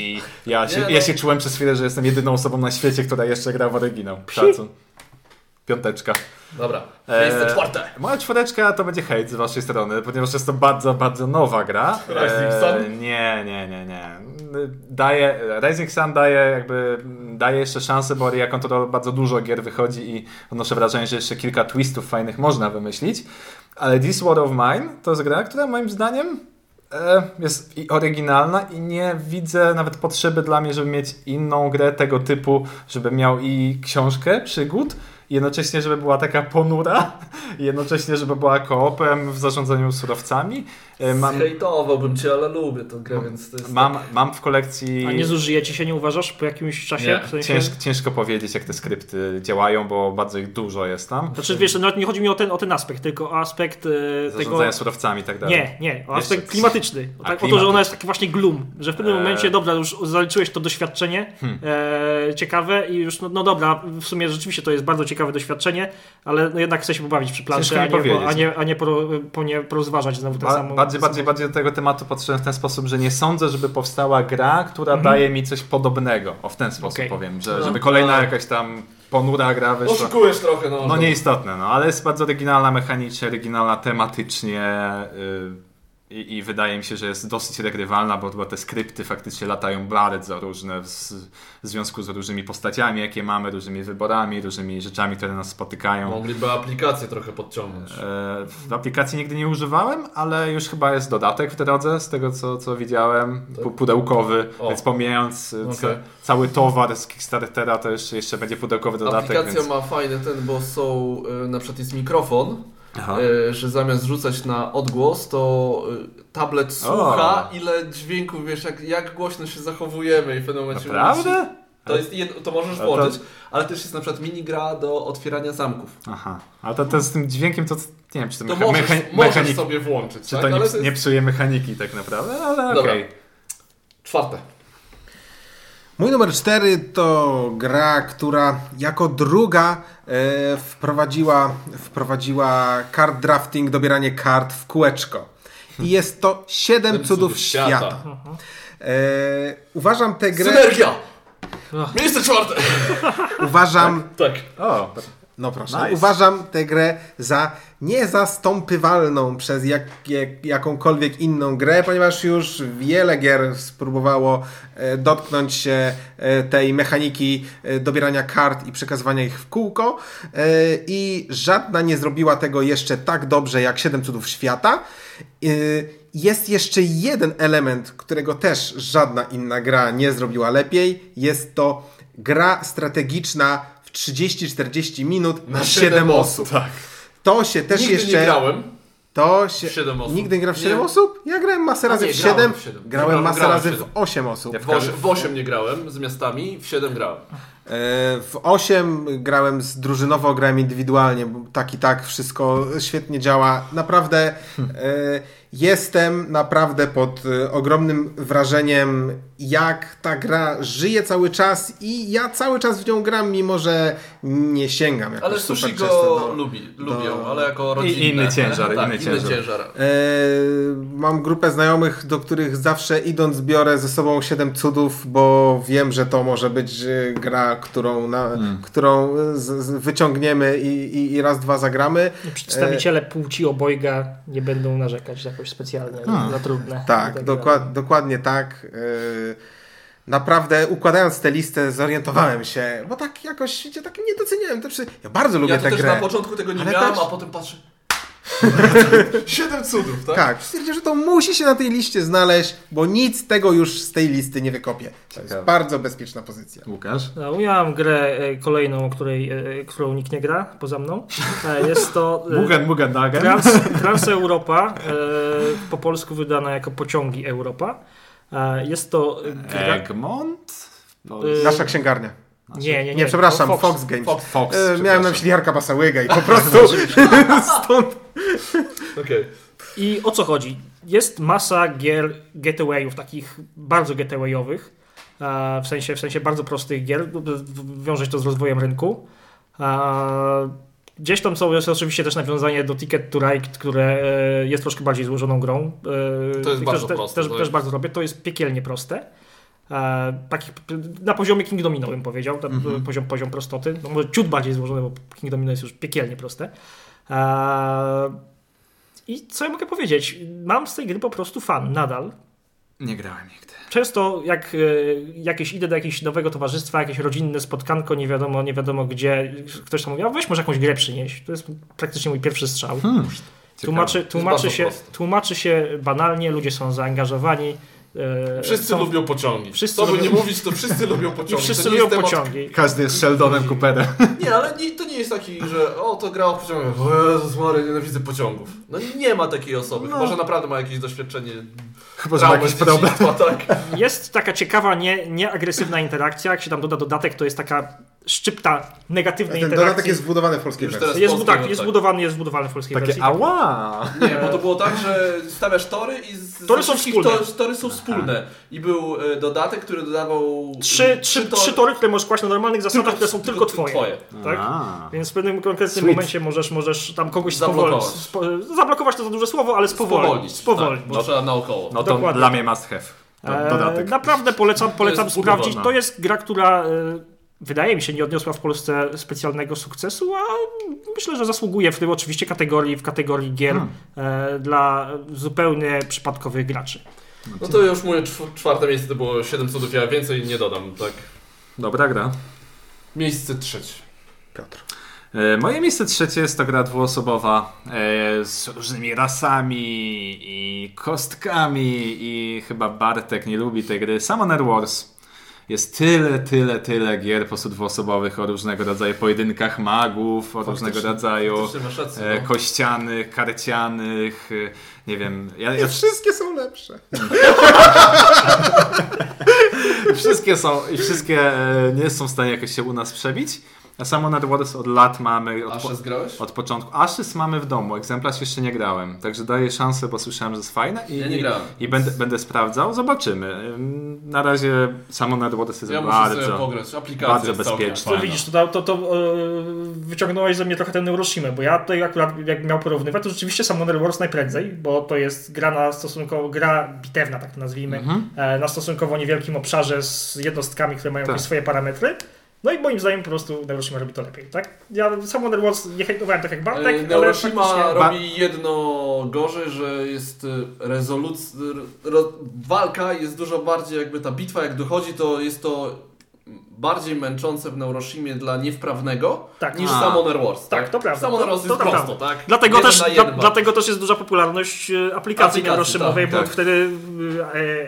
ja się, Nie, no. ja się czułem przez chwilę, że jestem jedyną osobą na świecie, która jeszcze gra w oryginał. Szacun. Piąteczka. Dobra, miejsce Eee, czwarte. Moja czwóreczka to będzie hejt z waszej strony, ponieważ jest to bardzo, bardzo nowa gra. Rising Sun? nie, nie, nie, nie. Daje, Rising Sun daje jakby, daje jeszcze szansę, bo jak on to bardzo dużo gier wychodzi i odnoszę wrażenie, że jeszcze kilka twistów fajnych można wymyślić. Ale This War of Mine to jest gra, która moim zdaniem e, jest i oryginalna i nie widzę nawet potrzeby dla mnie, żeby mieć inną grę tego typu, żeby miał i książkę przygód, jednocześnie, żeby była taka ponura, jednocześnie, żeby była koopem w zarządzaniu surowcami. E, Mam, Hejtowałbym cię, ale lubię tę grę, więc to jest... mam, mam w kolekcji... A nie zużyje ci się, nie uważasz, po jakimś czasie? Nie, w sensie... Ciężko, ciężko powiedzieć, jak te skrypty działają, bo bardzo ich dużo jest tam. Znaczy, wiesz, nawet nie chodzi mi o ten, o ten aspekt, tylko o aspekt e, tego... Surowcami i tak dalej. Nie, nie, o aspekt Jeszcze- klimatyczny. O, tak, o to, że ona jest taki właśnie gloom, że w pewnym Eee. momencie, dobra, już zaliczyłeś to doświadczenie Hmm. e, ciekawe i już, no, no dobra, w sumie rzeczywiście to jest bardzo ciekawe doświadczenie, ale no jednak chcę się pobawić przy planszy, a nie, a nie, a nie po, po nie porozważać znowu ten Ba- sam. Bardziej, bardziej, bardziej do tego tematu podszedłem w ten sposób, że nie sądzę, żeby powstała gra, która Mhm. daje mi coś podobnego. O w ten sposób Okej. powiem, że, No. żeby kolejna jakaś tam ponura gra wyszła. Oszukujesz trochę, no. No nieistotne, no, ale jest bardzo oryginalna mechanicznie, oryginalna tematycznie. Yy, i, I wydaje mi się, że jest dosyć regrywalna, bo, bo te skrypty faktycznie latają bardzo różne w, w związku z różnymi postaciami, jakie mamy, różnymi wyborami, różnymi rzeczami, które nas spotykają. Mogliby aplikację trochę podciągnąć. E, aplikacji nigdy nie używałem, ale już chyba jest dodatek w drodze, z tego co, co widziałem, pu- pudełkowy, O. więc pomijając e, ca, Okej. cały towar z Kickstartera, to jeszcze, jeszcze będzie pudełkowy dodatek. Aplikacja więc... ma fajny ten, bo są, y, na przykład jest mikrofon, Aha. y, że zamiast rzucać na odgłos, to y, tablet słucha, ile dźwięków, wiesz, jak, jak głośno się zachowujemy i w pewnym momencie... Naprawdę? To, jest jedno, to możesz Ale to- włączyć, ale też jest na przykład minigra do otwierania zamków. Aha. A to, to z tym dźwiękiem to nie wiem, czy to, To mecha- możesz, mecha- możesz mechanik- sobie włączyć, Czy tak? to nie, ale to jest... nie psuje mechaniki tak naprawdę, ale okej. Czwarte. Mój numer 4 to gra, która jako druga e, wprowadziła, wprowadziła card drafting, dobieranie kart w kółeczko. I jest to Siedem Siedem Cudów Cudów Świata. Świata. E, uważam tę grę, Synergia! Miejsce czwarte! uważam, Tak. O, no proszę, Nice. uważam tę grę za niezastąpywalną przez jak, jak, jakąkolwiek inną grę, ponieważ już wiele gier spróbowało e, dotknąć się e, tej mechaniki e, dobierania kart i przekazywania ich w kółko e, i żadna nie zrobiła tego jeszcze tak dobrze jak Siedem Cudów Świata. E, Jest jeszcze jeden element, którego też żadna inna gra nie zrobiła lepiej. Jest to gra strategiczna w 30-40 minut na 7 osób. Tak. To się też Nigdy jeszcze. nie grałem. To się. W siedem osób. Nigdy nie gra w 7 Nie. osób? Ja grałem masę razy nie, w grałem 7. w siedem. Grałem Grałem- masę grałem razy w siedem. 8 osób. Ja W 8, w 8 nie grałem z miastami, w 7 grałem. E, W 8 grałem z drużynowo, grałem indywidualnie, bo tak i tak wszystko świetnie działa. Naprawdę e, jestem naprawdę pod e, ogromnym wrażeniem, jak ta gra żyje cały czas i ja cały czas w nią gram, mimo że nie sięgam Ale sushi go do... lubi, lubią, ale jako I- rodzinne. inny ciężar, tak, inny ciężar. E, mam grupę znajomych, do których zawsze idąc biorę ze sobą 7 cudów, bo wiem, że to może być e, gra, którą, na, którą z, z wyciągniemy i, i, i raz, dwa zagramy. Przedstawiciele płci obojga nie będą narzekać jakoś specjalnie A. za trudne. Tak, tak dokład, dokładnie tak. E, Naprawdę układając tę listę zorientowałem się, bo tak jakoś, tak nie doceniałem. Ja bardzo lubię Ja tę też grę. na początku tego nie miałem, też- a potem patrzę. Siedem cudów, tak? Tak, stwierdziłem, że to musi się na tej liście znaleźć, bo nic tego już z tej listy nie wykopie. To jest Ciekawe. bardzo bezpieczna pozycja. Łukasz? No, ja mam grę e, kolejną, której, e, którą nikt nie gra poza mną. E, Jest to e, Mugen, Mugen Dagen? Trans, Trans Europa, po polsku wydana jako Pociągi Europa. E, Jest to gra... Egmont? Y, Nasza księgarnia. Nie, nie, nie. Nie, przepraszam, Fox. Fox, Games. Fox. Fox, E, miałem na myśli Jarka Basałyga i po prostu stąd. Okej. I o co chodzi? Jest masa gier getawayów, takich bardzo getawayowych, e, w sensie, w sensie bardzo prostych gier, w- wiąże się to z rozwojem rynku. E, Gdzieś tam są, jest oczywiście też nawiązanie do Ticket to Ride, które e, jest troszkę bardziej złożoną grą. To jest i bardzo też, proste, Też, to też bardzo robię. To jest piekielnie proste. E, takich, na poziomie King Domino bym powiedział, ten Mhm. poziom, poziom prostoty. No może ciut bardziej złożony, bo King Domino jest już piekielnie proste. E, I co ja mogę powiedzieć? Mam z tej gry po prostu fan nadal. Nie grałem nigdy. Często jak e, jakieś idę do jakiegoś nowego towarzystwa, jakieś rodzinne spotkanko, nie wiadomo, nie wiadomo gdzie, ktoś tam mówi, a weź może jakąś grę przynieść. To jest praktycznie mój pierwszy strzał. Hmm. Tłumaczy, tłumaczy, się, tłumaczy się banalnie, ludzie są zaangażowani. E, Wszyscy są, lubią pociągi. Wszyscy Co by lubią- nie mówić, to wszyscy lubią i pociągi. wszyscy to nie lubią jest temat- pociągi. Każdy jest Sheldonem Cooperem. Nie, ale nie, to nie jest taki, że o, to gra o pociągach. O Jezus Mary, nienawidzę pociągów. No nie ma takiej osoby. No. Chyba, że naprawdę ma jakieś doświadczenie. Chyba, że ma jakiś problem. tak. Jest taka ciekawa, nie, nieagresywna interakcja. Jak się tam doda dodatek, to jest taka szczypta negatywnej Ten interakcji. dodatek jest wbudowany w polskiej wersji. teraz jest, tak, jest tak. zbudowany, jest zbudowany w polskiej Takie wersji. ała! Nie, bo to było tak, że stawiasz tory i z, Tory są wspólne. To, tory są wspólne. I był e, dodatek, który dodawał Trzy, trzy, to- trzy tory, które możesz kłaść na normalnych zasadach, Tylko- które są tylko, tylko twoje. Tak? A. Więc w pewnym konkretnym Sweet. momencie możesz, możesz tam kogoś spowolnić. Zablokować. Spo, zablokować to za duże słowo, ale spowolnić. Spowolnić. Tak, bo- no, trzeba naokoło. No to Dokładnie. dla mnie must have. E, dodatek. Naprawdę polecam, polecam jest sprawdzić. To jest gra, która e, wydaje mi się, nie odniosła w Polsce specjalnego sukcesu, a myślę, że zasługuje w tym oczywiście kategorii, w kategorii gier e, dla zupełnie przypadkowych graczy. No to już moje czw- czwarte miejsce to było 7 cudów, ja więcej nie dodam, tak. Dobra gra. Miejsce trzecie. Piotr. E, Moje miejsce trzecie jest to gra dwuosobowa e, z różnymi rasami i kostkami i chyba Bartek nie lubi tej gry. Summoner Wars. Jest tyle, tyle, tyle gier po prostu dwuosobowych o różnego rodzaju pojedynkach magów, o różnego rodzaju rację, e, no. kościanych, karcianych, e, nie wiem. Ja, ja, I wszystkie są lepsze. wszystkie są i wszystkie e, nie są w stanie jakoś się u nas przebić. A Summoner Wars od lat mamy. Od, A po- grałeś? Od początku. Ashes mamy w domu, egzemplarz jeszcze nie grałem. Także daję szansę, bo słyszałem, że jest fajne i, Ja nie i, grałem. i będę, będę sprawdzał. Zobaczymy. Ym, Na razie Summoner Wars jest Ja bardzo. bardzo bezpieczna. To widzisz, to, to, to e, wyciągnąłeś ze mnie trochę ten Neuroshima, bo ja tutaj akurat jak miał porównywać, to rzeczywiście Summoner Wars najprędzej, bo to jest gra na stosunkowo, gra bitewna, tak to nazwijmy, Mhm. e, na stosunkowo niewielkim obszarze z jednostkami, które mają Tak. jakieś swoje parametry. No i moim zdaniem po prostu Neuroshima robi to lepiej, tak? Ja Summoner Wars nie hejtowałem tak jak Bartek, Ale ale Neuroshima faktycznie... robi jedno gorzej, że jest rezoluc... Ro... walka jest dużo bardziej jakby ta bitwa jak dochodzi, to jest to bardziej męczące w Neuroshimie dla niewprawnego Tak. niż A. Summoner Wars. Tak, to prawda. Summoner To- Wars to jest prawda. prosto, tak? Dlatego Jeden też, jeden dlatego też jest duża popularność e, aplikacji Aplikacji, Neuroszymowej, tak, bo tak. wtedy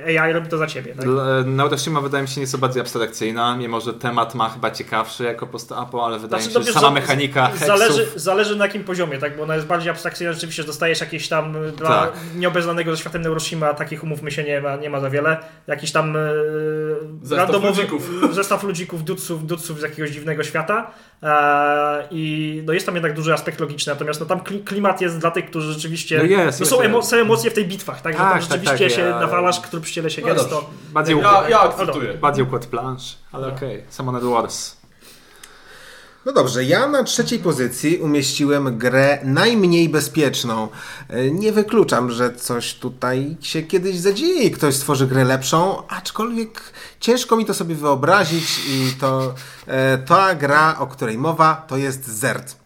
e, AI robi to za ciebie. Tak? Dla- Neuroshima wydaje mi się nieco bardziej abstrakcyjna, mimo że temat ma chyba ciekawszy jako post-apo, ale wydaje Znaczy, mi się, to że sama mechanika heksów... Zależy, zależy na jakim poziomie, tak? Bo ona jest bardziej abstrakcyjna, rzeczywiście, że dostajesz jakieś tam e, dla Tak. nieobeznanego ze światem Neuroshima, takich umówmy się nie ma, nie ma za wiele. Jakiś tam e, Zestaw randomowy- ludzików. zestaw ludzików, dudców, dudców z jakiegoś dziwnego świata. E, I no jest tam jednak duży aspekt logiczny, natomiast no tam kli- klimat jest dla tych, którzy rzeczywiście. No jest, no są, jest. emo- są emocje w tej bitwach, tak? Że Tak, tam tak, rzeczywiście tak, się ja- nawalasz, trup ściele się No gęsto. Bardziej, Ja, ja akceptuję. bardziej układ plansz, ale okej. Summoner Wars. No dobrze, ja na trzeciej pozycji umieściłem grę najmniej bezpieczną. E, Nie wykluczam, że coś tutaj się kiedyś zadzieje i ktoś stworzy grę lepszą, aczkolwiek ciężko mi to sobie wyobrazić i to e, ta gra, o której mowa, to jest Zert.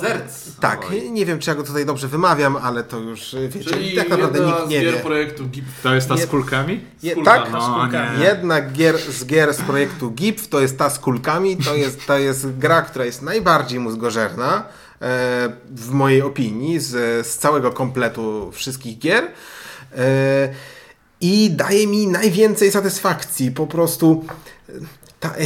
Zerc. Tak, nie wiem czy ja go tutaj dobrze wymawiam, ale to już e, wiecie, Czyli tak naprawdę jedna nikt z nie gier wie. projektu GIP. To jest ta z kulkami? Je, kulkami. tak, No, nie. Jedna gier, z gier z projektu GIF to jest ta z kulkami, to jest, to jest gra, która jest najbardziej mózgożerna e, w mojej opinii z, z całego kompletu wszystkich gier e, i daje mi najwięcej satysfakcji. Po prostu e, ta, e,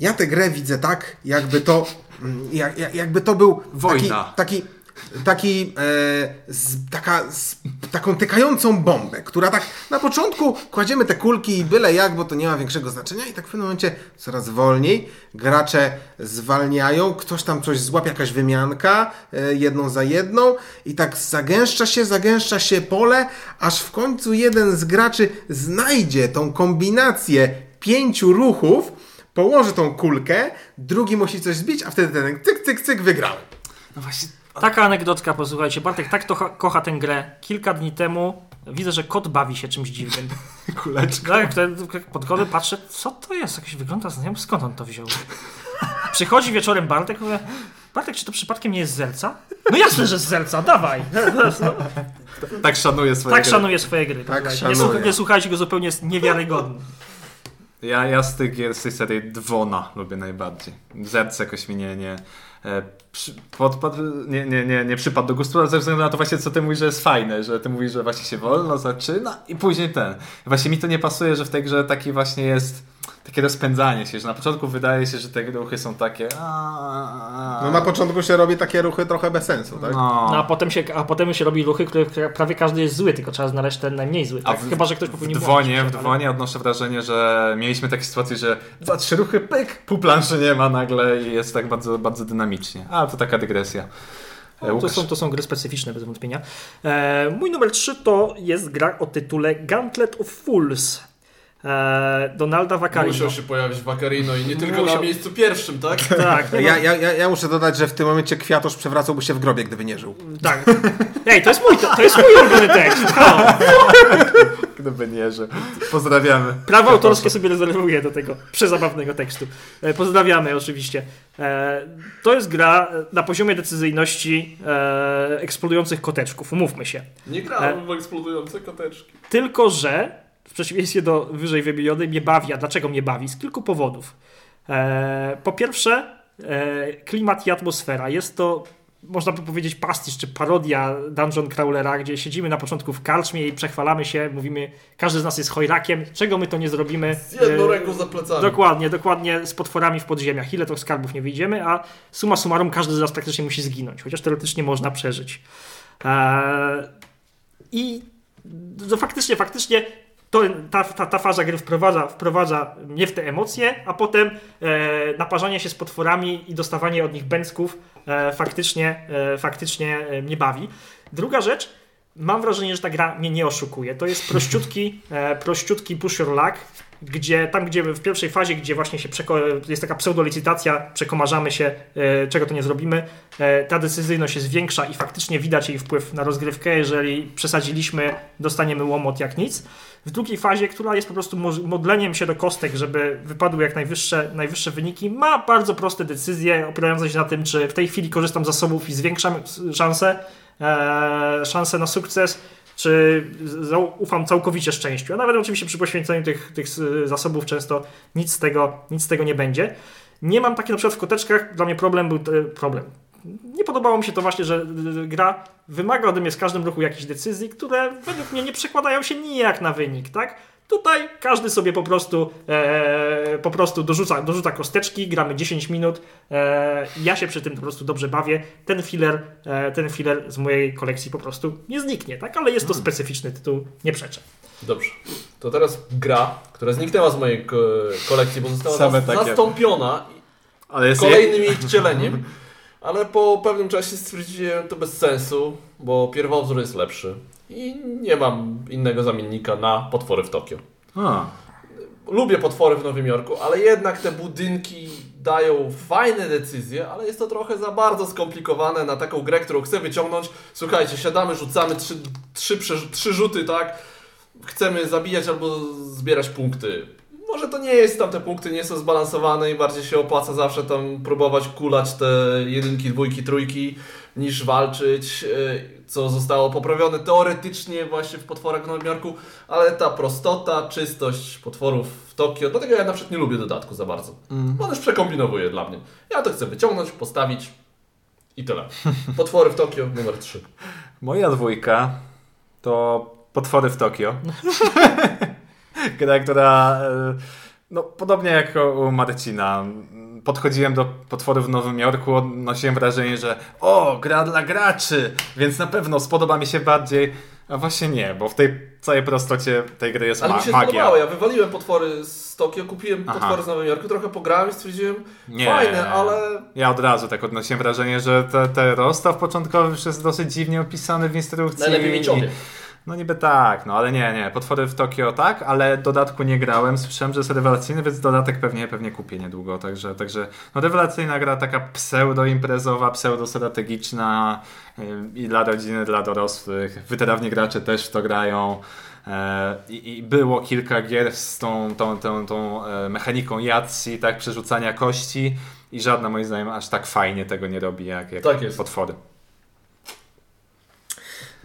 ja tę grę widzę tak, jakby to mm, jak- jakby to był Wojna. taki, taki taki, e, z, taka, z, taką tykającą bombę, która tak na początku kładziemy te kulki i byle jak, bo to nie ma większego znaczenia i tak w pewnym momencie coraz wolniej gracze zwalniają, ktoś tam coś złapie, jakaś wymianka, e, jedną za jedną i tak zagęszcza się, zagęszcza się pole, aż w końcu jeden z graczy znajdzie tą kombinację pięciu ruchów, położy tą kulkę, drugi musi coś zbić, a wtedy ten cyk, cyk, cyk, wygrał. No właśnie, Taka anegdotka, posłuchajcie, Bartek tak to kocha tę grę. Kilka dni temu widzę, że kot bawi się czymś dziwnym. kuleczka. Tak, wtedy pod kodem patrzę, co to jest? Jakiś wygląda znajomo, skąd on to wziął? Przychodzi wieczorem Bartek, mówię, Bartek, czy to przypadkiem nie jest Zelca? No jasne, że z Zelca, dawaj. No, Tak szanuję swoje tak gry. szanuję swoje gry. Tak nie, słuch- nie słuchajcie go zupełnie, jest niewiarygodny. Ja, ja z tych z tej serii Dwona lubię najbardziej. Zerc jakoś mi nie, nie, e, nie, nie, nie, nie przypadł do gustu, ale ze względu na to właśnie, co ty mówisz, że jest fajne, że ty mówisz, że właśnie się wolno zaczyna i później ten. Właśnie mi to nie pasuje, że w tej grze taki właśnie jest takie rozpędzanie się, że na początku wydaje się, że te ruchy są takie No na początku się robi takie ruchy trochę bez sensu, tak? no. No, a, potem się, a potem się robi ruchy, które prawie każdy jest zły, tylko trzeba znaleźć ten najmniej zły. A Tak? w- Chyba, że ktoś W popełnił dwonie, błąd, w ale- dwonie odnoszę wrażenie, że mieliśmy takie sytuacje, że dwa, trzy ruchy, pyk, pół planszy nie ma nagle i jest tak bardzo, bardzo dynamicznie. A, to taka dygresja. No, to, są, to są gry specyficzne, bez wątpienia. E, mój numer 3 to jest gra o tytule Gauntlet of Fools. E, Donalda Vaccarino. Musiał się pojawić Vaccarino i nie tylko Musiał. na miejscu pierwszym, tak? Tak, no, Ja, ja, ja, muszę dodać, że w tym momencie kwiatusz przewracałby się w grobie, gdyby nie żył. tak. Ej, to jest mój, to, to jest mój ulubiony tekst. Halo. Gdyby nie, że pozdrawiamy. Prawo autorskie sobie rezerwuję do tego przezabawnego tekstu. E, Pozdrawiamy oczywiście. E, To jest gra na poziomie decyzyjności eksplodujących koteczków, umówmy się. Nie grałem w eksplodujące koteczki. Tylko, że w przeciwieństwie do wyżej wymienionej mnie bawi. A dlaczego mnie bawi? Z kilku powodów. E, po pierwsze, e, klimat i atmosfera. Jest to, można by powiedzieć, pastisz czy parodia Dungeon Crawlera, gdzie siedzimy na początku w karczmie i przechwalamy się, mówimy, każdy z nas jest chojrakiem, czego my to nie zrobimy. Z jedną E, ręką za plecami. Dokładnie, dokładnie z potworami w podziemiach. Ile to skarbów nie wyjdziemy, a suma summarum każdy z nas praktycznie musi zginąć, chociaż teoretycznie można przeżyć. Eee, I no, faktycznie, faktycznie to, ta, ta, ta faza gry wprowadza, wprowadza mnie w te emocje, a potem e, naparzanie się z potworami i dostawanie od nich bęcków e, faktycznie, e, faktycznie e, mnie bawi. Druga rzecz, mam wrażenie, że ta gra mnie nie oszukuje. To jest prościutki, e, prościutki push your luck, gdzie tam, gdzie w pierwszej fazie, gdzie właśnie się przeko- jest taka pseudolicytacja, przekomarzamy się, e, czego to nie zrobimy, e, ta decyzyjność jest większa i faktycznie widać jej wpływ na rozgrywkę. Jeżeli przesadziliśmy, dostaniemy łomot jak nic. W drugiej fazie, która jest po prostu mo- modleniem się do kostek, żeby wypadły jak najwyższe, najwyższe wyniki, ma bardzo proste decyzje opierające się na tym, czy w tej chwili korzystam z zasobów i zwiększam szanse, szanse na sukces, czy ufam całkowicie szczęściu. A nawet oczywiście przy poświęceniu tych, tych zasobów często nic z, tego, nic z tego nie będzie. Nie mam takie na przykład w koteczkach, dla mnie problem był e, problem. Nie podobało mi się to właśnie, że e, gra wymaga ode mnie z każdym ruchu jakichś decyzji, które według mnie nie przekładają się nijak na wynik, tak? Tutaj każdy sobie po prostu, e, po prostu dorzuca, dorzuca kosteczki, gramy 10 minut. E, ja się przy tym po prostu dobrze bawię. Ten filler, e, ten filler z mojej kolekcji po prostu nie zniknie, tak? Ale jest to specyficzny tytuł, nie przeczę. Dobrze. To teraz gra, która zniknęła z mojej ko- kolekcji, bo została Same zas- takie. zastąpiona Ale jest kolejnym jej wcieleniem. Ale po pewnym czasie stwierdziłem to bez sensu, bo pierwowzór jest lepszy. I nie mam innego zamiennika na potwory w Tokio. A, Lubię potwory w Nowym Jorku, ale jednak te budynki dają fajne decyzje, ale jest to trochę za bardzo skomplikowane na taką grę, którą chcę wyciągnąć. Słuchajcie, siadamy, rzucamy trzy, trzy, trzy rzuty, tak? Chcemy zabijać albo zbierać punkty. Może to nie jest, tam te punkty nie są zbalansowane i bardziej się opłaca zawsze tam próbować kulać te jedynki, dwójki, trójki, niż walczyć, yy, co zostało poprawione teoretycznie właśnie w potworach w Nowym Jorku, ale ta prostota, czystość potworów w Tokio, dlatego ja na przykład nie lubię dodatku za bardzo. Bo on już przekombinowuje dla mnie. Ja to chcę wyciągnąć, postawić i tyle. Potwory w Tokio numer 3. moja dwójka to Potwory w Tokio. Gra, która e, no, podobnie jak u Marcina podchodziłem do potworów w Nowym Jorku, odnosiłem wrażenie, że o, gra dla graczy, więc na pewno spodoba mi się bardziej. A właśnie nie, bo w tej całej prostocie tej gry jest Ale ma- mi się magia. spodobało. Ja wywaliłem potwory z Tokio, kupiłem Aha. potwory z Nowym Jorku, trochę pograłem i stwierdziłem, Nie. fajne, ale Ja od razu tak odnosiłem wrażenie, że te, te rozstaw początkowy już jest dosyć dziwnie opisany w instrukcji. najlepiej mieć obie. No niby tak, no ale nie, nie. Potwory w Tokio tak, ale dodatku nie grałem. Słyszałem, że jest rewelacyjny, więc dodatek pewnie, pewnie kupię niedługo. Także, także no rewelacyjna gra, taka pseudo-imprezowa, pseudo-strategiczna yy, i dla rodziny, dla dorosłych. Wytrawni gracze też w to grają. E, I, I było kilka gier z tą, tą, tą, tą e, mechaniką Yahtzee, tak, przerzucania kości i żadna moim zdaniem aż tak fajnie tego nie robi jak, jak Tak jest.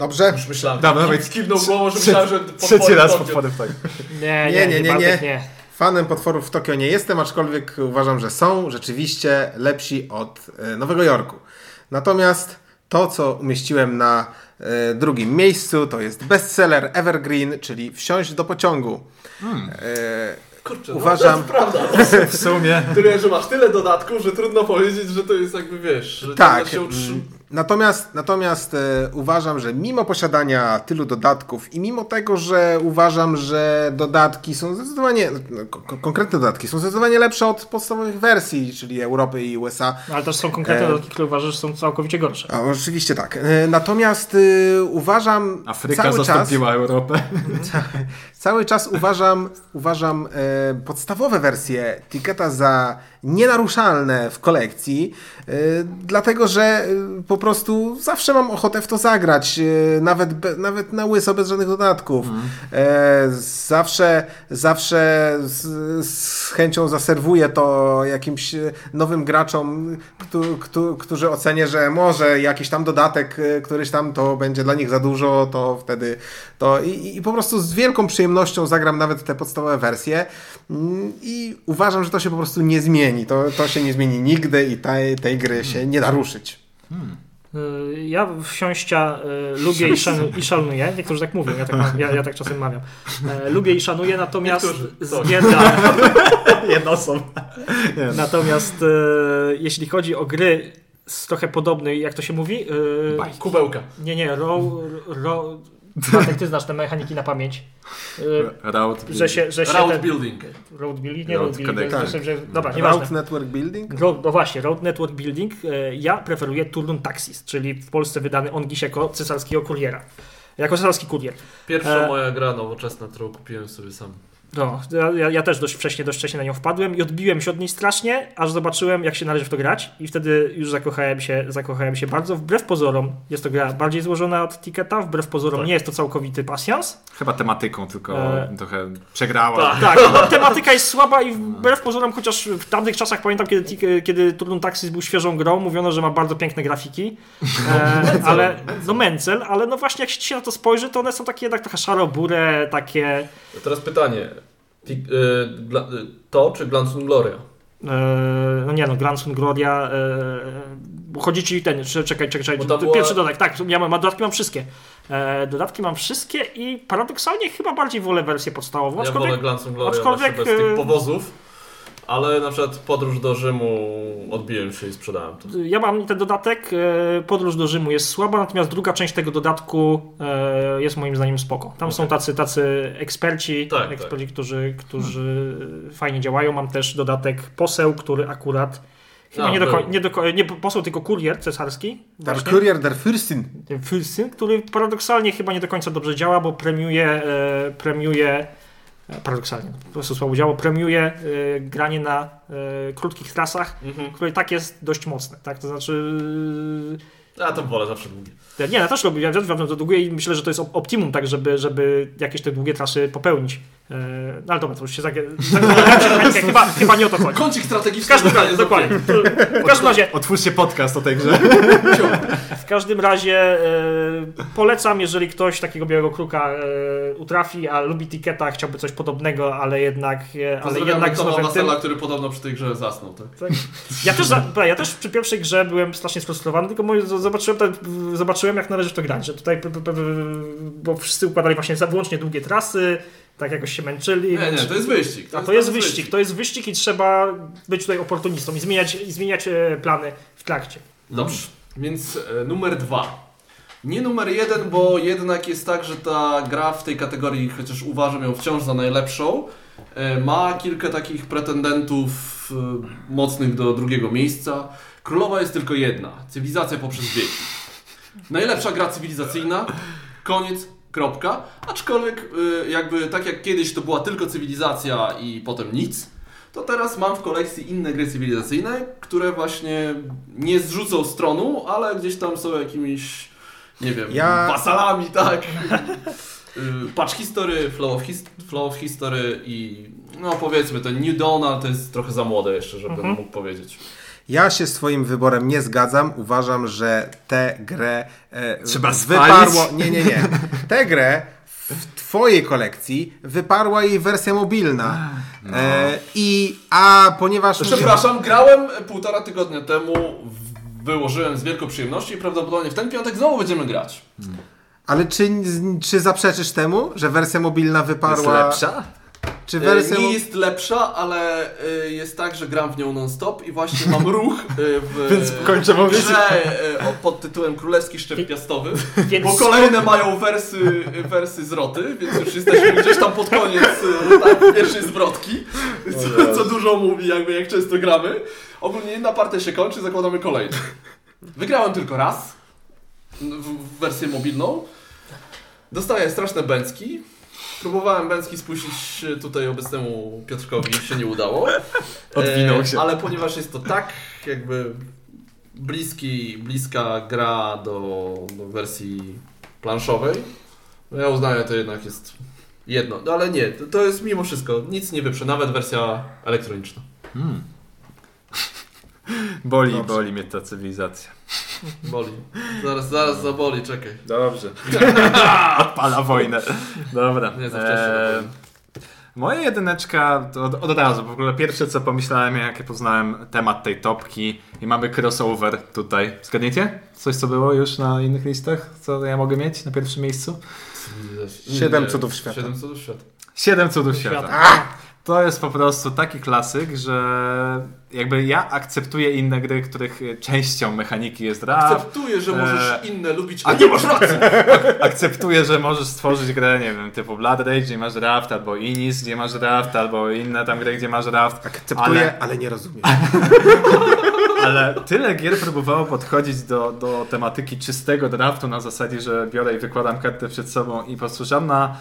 Dobrze? już myślałem, Dobra, Nikt dawaj. kiwnął głową, że myślałem, że Trzeci raz potwory w Tokio. Nie, Nie, nie, nie, nie. Fanem potworów w Tokio nie jestem, aczkolwiek uważam, że są rzeczywiście lepsi od e, Nowego Jorku. Natomiast to, co umieściłem na e, drugim miejscu, to jest bestseller Evergreen, czyli Wsiąść do pociągu. E, Kurczę, Uważam- no, to jest prawda. W sumie. Tyle, że masz tyle dodatków, że trudno powiedzieć, że to jest jakby, wiesz, że Tak. się utrzy... Natomiast, natomiast e, uważam, że mimo posiadania tylu dodatków i mimo tego, że uważam, że dodatki są zdecydowanie, no, ko- konkretne dodatki są zdecydowanie lepsze od podstawowych wersji, czyli Europy i USA. No, ale też są konkretne E. dodatki, które uważasz, że są całkowicie gorsze. A, oczywiście tak. E, Natomiast e, uważam Afryka cały czas, zastąpiła Europę. cały czas uważam, uważam e, podstawowe wersje Ticketa za nienaruszalne w kolekcji, e, dlatego że e, po prostu zawsze mam ochotę w to zagrać, e, nawet, be, nawet na łyso, bez żadnych dodatków. E, zawsze, zawsze z, z chęcią zaserwuję to jakimś e, nowym graczom, któ, któ, którzy ocenię, że może jakiś tam dodatek, któryś tam to będzie dla nich za dużo, to wtedy to i, i po prostu z wielką przyjemnością zagram nawet te podstawowe wersje Mm, i uważam, że to się po prostu nie zmieni. To, to się nie zmieni nigdy i tej, tej gry się nie da ruszyć. Y, Ja wsiąścia y, lubię i, szanu, i szanuję. Niektórzy tak mówią, ja tak, mam, ja, ja tak czasem mawiam. E, lubię i szanuję, natomiast Niektórzy, z jedna, Jedna osoba. Natomiast e, jeśli chodzi o gry z trochę podobnej, jak to się mówi? E, Kubełka. nie, nie, row, Bartek, ty znasz te mechaniki na pamięć. E, Route. że się, że się Route ten, building. road building, nie Road road building, myślę, że, dobra, nieważne. Route Network Building? Road, no właśnie, Road Network Building. E, Ja preferuję Turnum Taxis, czyli w Polsce wydany on dziś jako cesarskiego kuriera. Jako cesarski kurier. Pierwsza E. moja gra nowoczesna, którą kupiłem sobie sam. No, ja- ja, też dość wcześnie, dość wcześnie na nią wpadłem i odbiłem się od niej strasznie, aż zobaczyłem, jak się należy w to grać i wtedy już zakochałem się, zakochałem się bardzo. Wbrew pozorom jest to gra bardziej złożona od Ticketa, wbrew pozorom Tak. nie jest to całkowity pasjans. Chyba tematyką tylko E. trochę przegrała. Tak. Tak, no, tematyka jest słaba i wbrew pozorom, chociaż w tamtych czasach pamiętam, kiedy, kiedy Turnum Taxis był świeżą grą, mówiono, że ma bardzo piękne grafiki, e, ale no Mencel, ale no właśnie jak się na to spojrzy, to one są takie jednak trochę szarobure, takie Teraz pytanie. Y, y, To czy Glansun Gloria? E, no nie no, Grand Sun Gloria. E, chodzi ci ten, czekaj, czekaj, czekaj. Była- Pierwszy dodatek, tak, ja mam, dodatki mam wszystkie. E, dodatki mam wszystkie i paradoksalnie chyba bardziej wolę wersję podstawową. Ja aczkolwiek- wolę Glansun Gloria aczkolwiek, bez tych powozów, ale na przykład podróż do Rzymu odbiłem się i sprzedałem to. Ja mam ten dodatek, e, Podróż do Rzymu jest słaba, natomiast druga część tego dodatku e, jest moim zdaniem spoko. Tam są tacy, tacy eksperci, Tak, eksperci którzy, którzy fajnie działają. Mam też dodatek Poseł, który akurat chyba A, nie, do nie, do, nie poseł, tylko kurier cesarski. Der właśnie. Courier der Fürstin. ten Fürsten, który paradoksalnie chyba nie do końca dobrze działa, bo premiuje, e, premiuje paradoksalnie, po prostu słabo działa, premiuje e, granie na e, krótkich trasach, Mhm. które i tak jest dość mocne, tak, to znaczy Ja to wolę zawsze długie. e, nie, ja też lubię, ja też do długie i myślę, że to jest op- optimum, tak, żeby, żeby jakieś te długie trasy popełnić. E, no ale dobra, to już się zag... zag- chyba, chyba nie o to chodzi. Kącik W strategiczny. każdym razie, dokładnie. W każdym razie, Otwórzcie podcast o tej grze. W każdym razie e, polecam, jeżeli ktoś takiego białego kruka e, utrafi, a lubi tiketa, chciałby coś podobnego, ale jednak, ale jednak Toma. Wasela, który podobno przy tej grze zasnął, tak? Tak. Ja też, ja też przy pierwszej grze byłem strasznie sfrustrowany, tylko zobaczyłem, tak, zobaczyłem jak należy w to grać, że tutaj, bo wszyscy układali właśnie za wyłącznie długie trasy, tak jakoś się męczyli. Nie, nie, to jest wyścig. A to jest wyścig, to jest wyścig i trzeba być tutaj oportunistą i zmieniać, i zmieniać e, plany w trakcie. Dobrze, więc e, numer dwa. Nie numer jeden, bo jednak jest tak, że ta gra w tej kategorii, chociaż uważam ją wciąż za najlepszą, e, ma kilka takich pretendentów e, mocnych do drugiego miejsca. Królowa jest tylko jedna. Cywilizacja poprzez wieki. Najlepsza gra cywilizacyjna. Koniec. Kropka. Aczkolwiek e, jakby tak jak kiedyś to była tylko cywilizacja i potem nic, to teraz mam w kolekcji inne gry cywilizacyjne, które właśnie nie zrzucą stronu, ale gdzieś tam są jakimiś, nie wiem, Ja- wasalami, tak. Y, Patch History, Flow of, His Flow of History i no powiedzmy to New Dawn, ale to jest trochę za młode jeszcze, żebym Mhm. mógł powiedzieć. Ja się z Twoim wyborem nie zgadzam. Uważam, że tę grę e, Trzeba wyparło. spalić. Nie, nie, nie. Tę grę w Twojej kolekcji wyparła jej wersja mobilna. E, I a ponieważ. Przepraszam, grałem półtora tygodnia temu, wyłożyłem z wielką przyjemnością i prawdopodobnie w ten piątek znowu będziemy grać. Ale czy, czy zaprzeczysz temu, że wersja mobilna Jest wyparła. lepsza? Czy E, wersja. Nie mo- jest lepsza, ale e, jest tak, że gram w nią non-stop i właśnie mam ruch e, w Więc kończę mówić. grze e, pod tytułem Królewski Szczep Piastowy, Więc bo kolejne mają wersy, wersy zwroty, więc już jesteśmy gdzieś tam pod koniec e, tak, pierwszej zwrotki, co, co dużo mówi jakby jak często gramy. Ogólnie jedna partia się kończy, zakładamy kolejną. Wygrałem tylko raz w, w wersję mobilną. Dostaję straszne bęcki. Próbowałem bęcki spuścić tutaj obecnemu Piotrkowi, się nie udało. Odwinął E, się. Ale ponieważ jest to tak jakby bliski, bliska gra do, do wersji planszowej. No ja uznaję, to jednak jest jedno. No ale nie, to, to jest mimo wszystko, nic nie wyprze, nawet wersja elektroniczna. Hmm. Boli, Dobrze. boli mnie ta cywilizacja. Boli. Zaraz, zaraz zaboli, czekaj. Dobrze. Odpala wojnę. Dobra. Nie, za wcześnie. Eee, moja jedyneczka, to od, od razu, w ogóle pierwsze co pomyślałem, jak poznałem temat tej topki i mamy crossover tutaj. Zgadniecie? Coś co było już na innych listach? Co ja mogę mieć na pierwszym miejscu? Siedem cudów świata. Siedem cudów świata. Siedem cudów świata. To jest po prostu taki klasyk, że jakby ja akceptuję inne gry, których częścią mechaniki jest draft. Akceptuję, że możesz Eee, inne lubić, a nie masz racji! Akceptuję, że możesz stworzyć grę, nie wiem, typu Blood Rage, gdzie masz draft, albo Inis, gdzie masz draft, albo inne tam gry, gdzie masz draft. Akceptuję, Ale- ale, nie rozumiem. Ale tyle gier próbowało podchodzić do, do tematyki czystego draftu na zasadzie, że biorę i wykładam kartę przed sobą i po prostu żadna...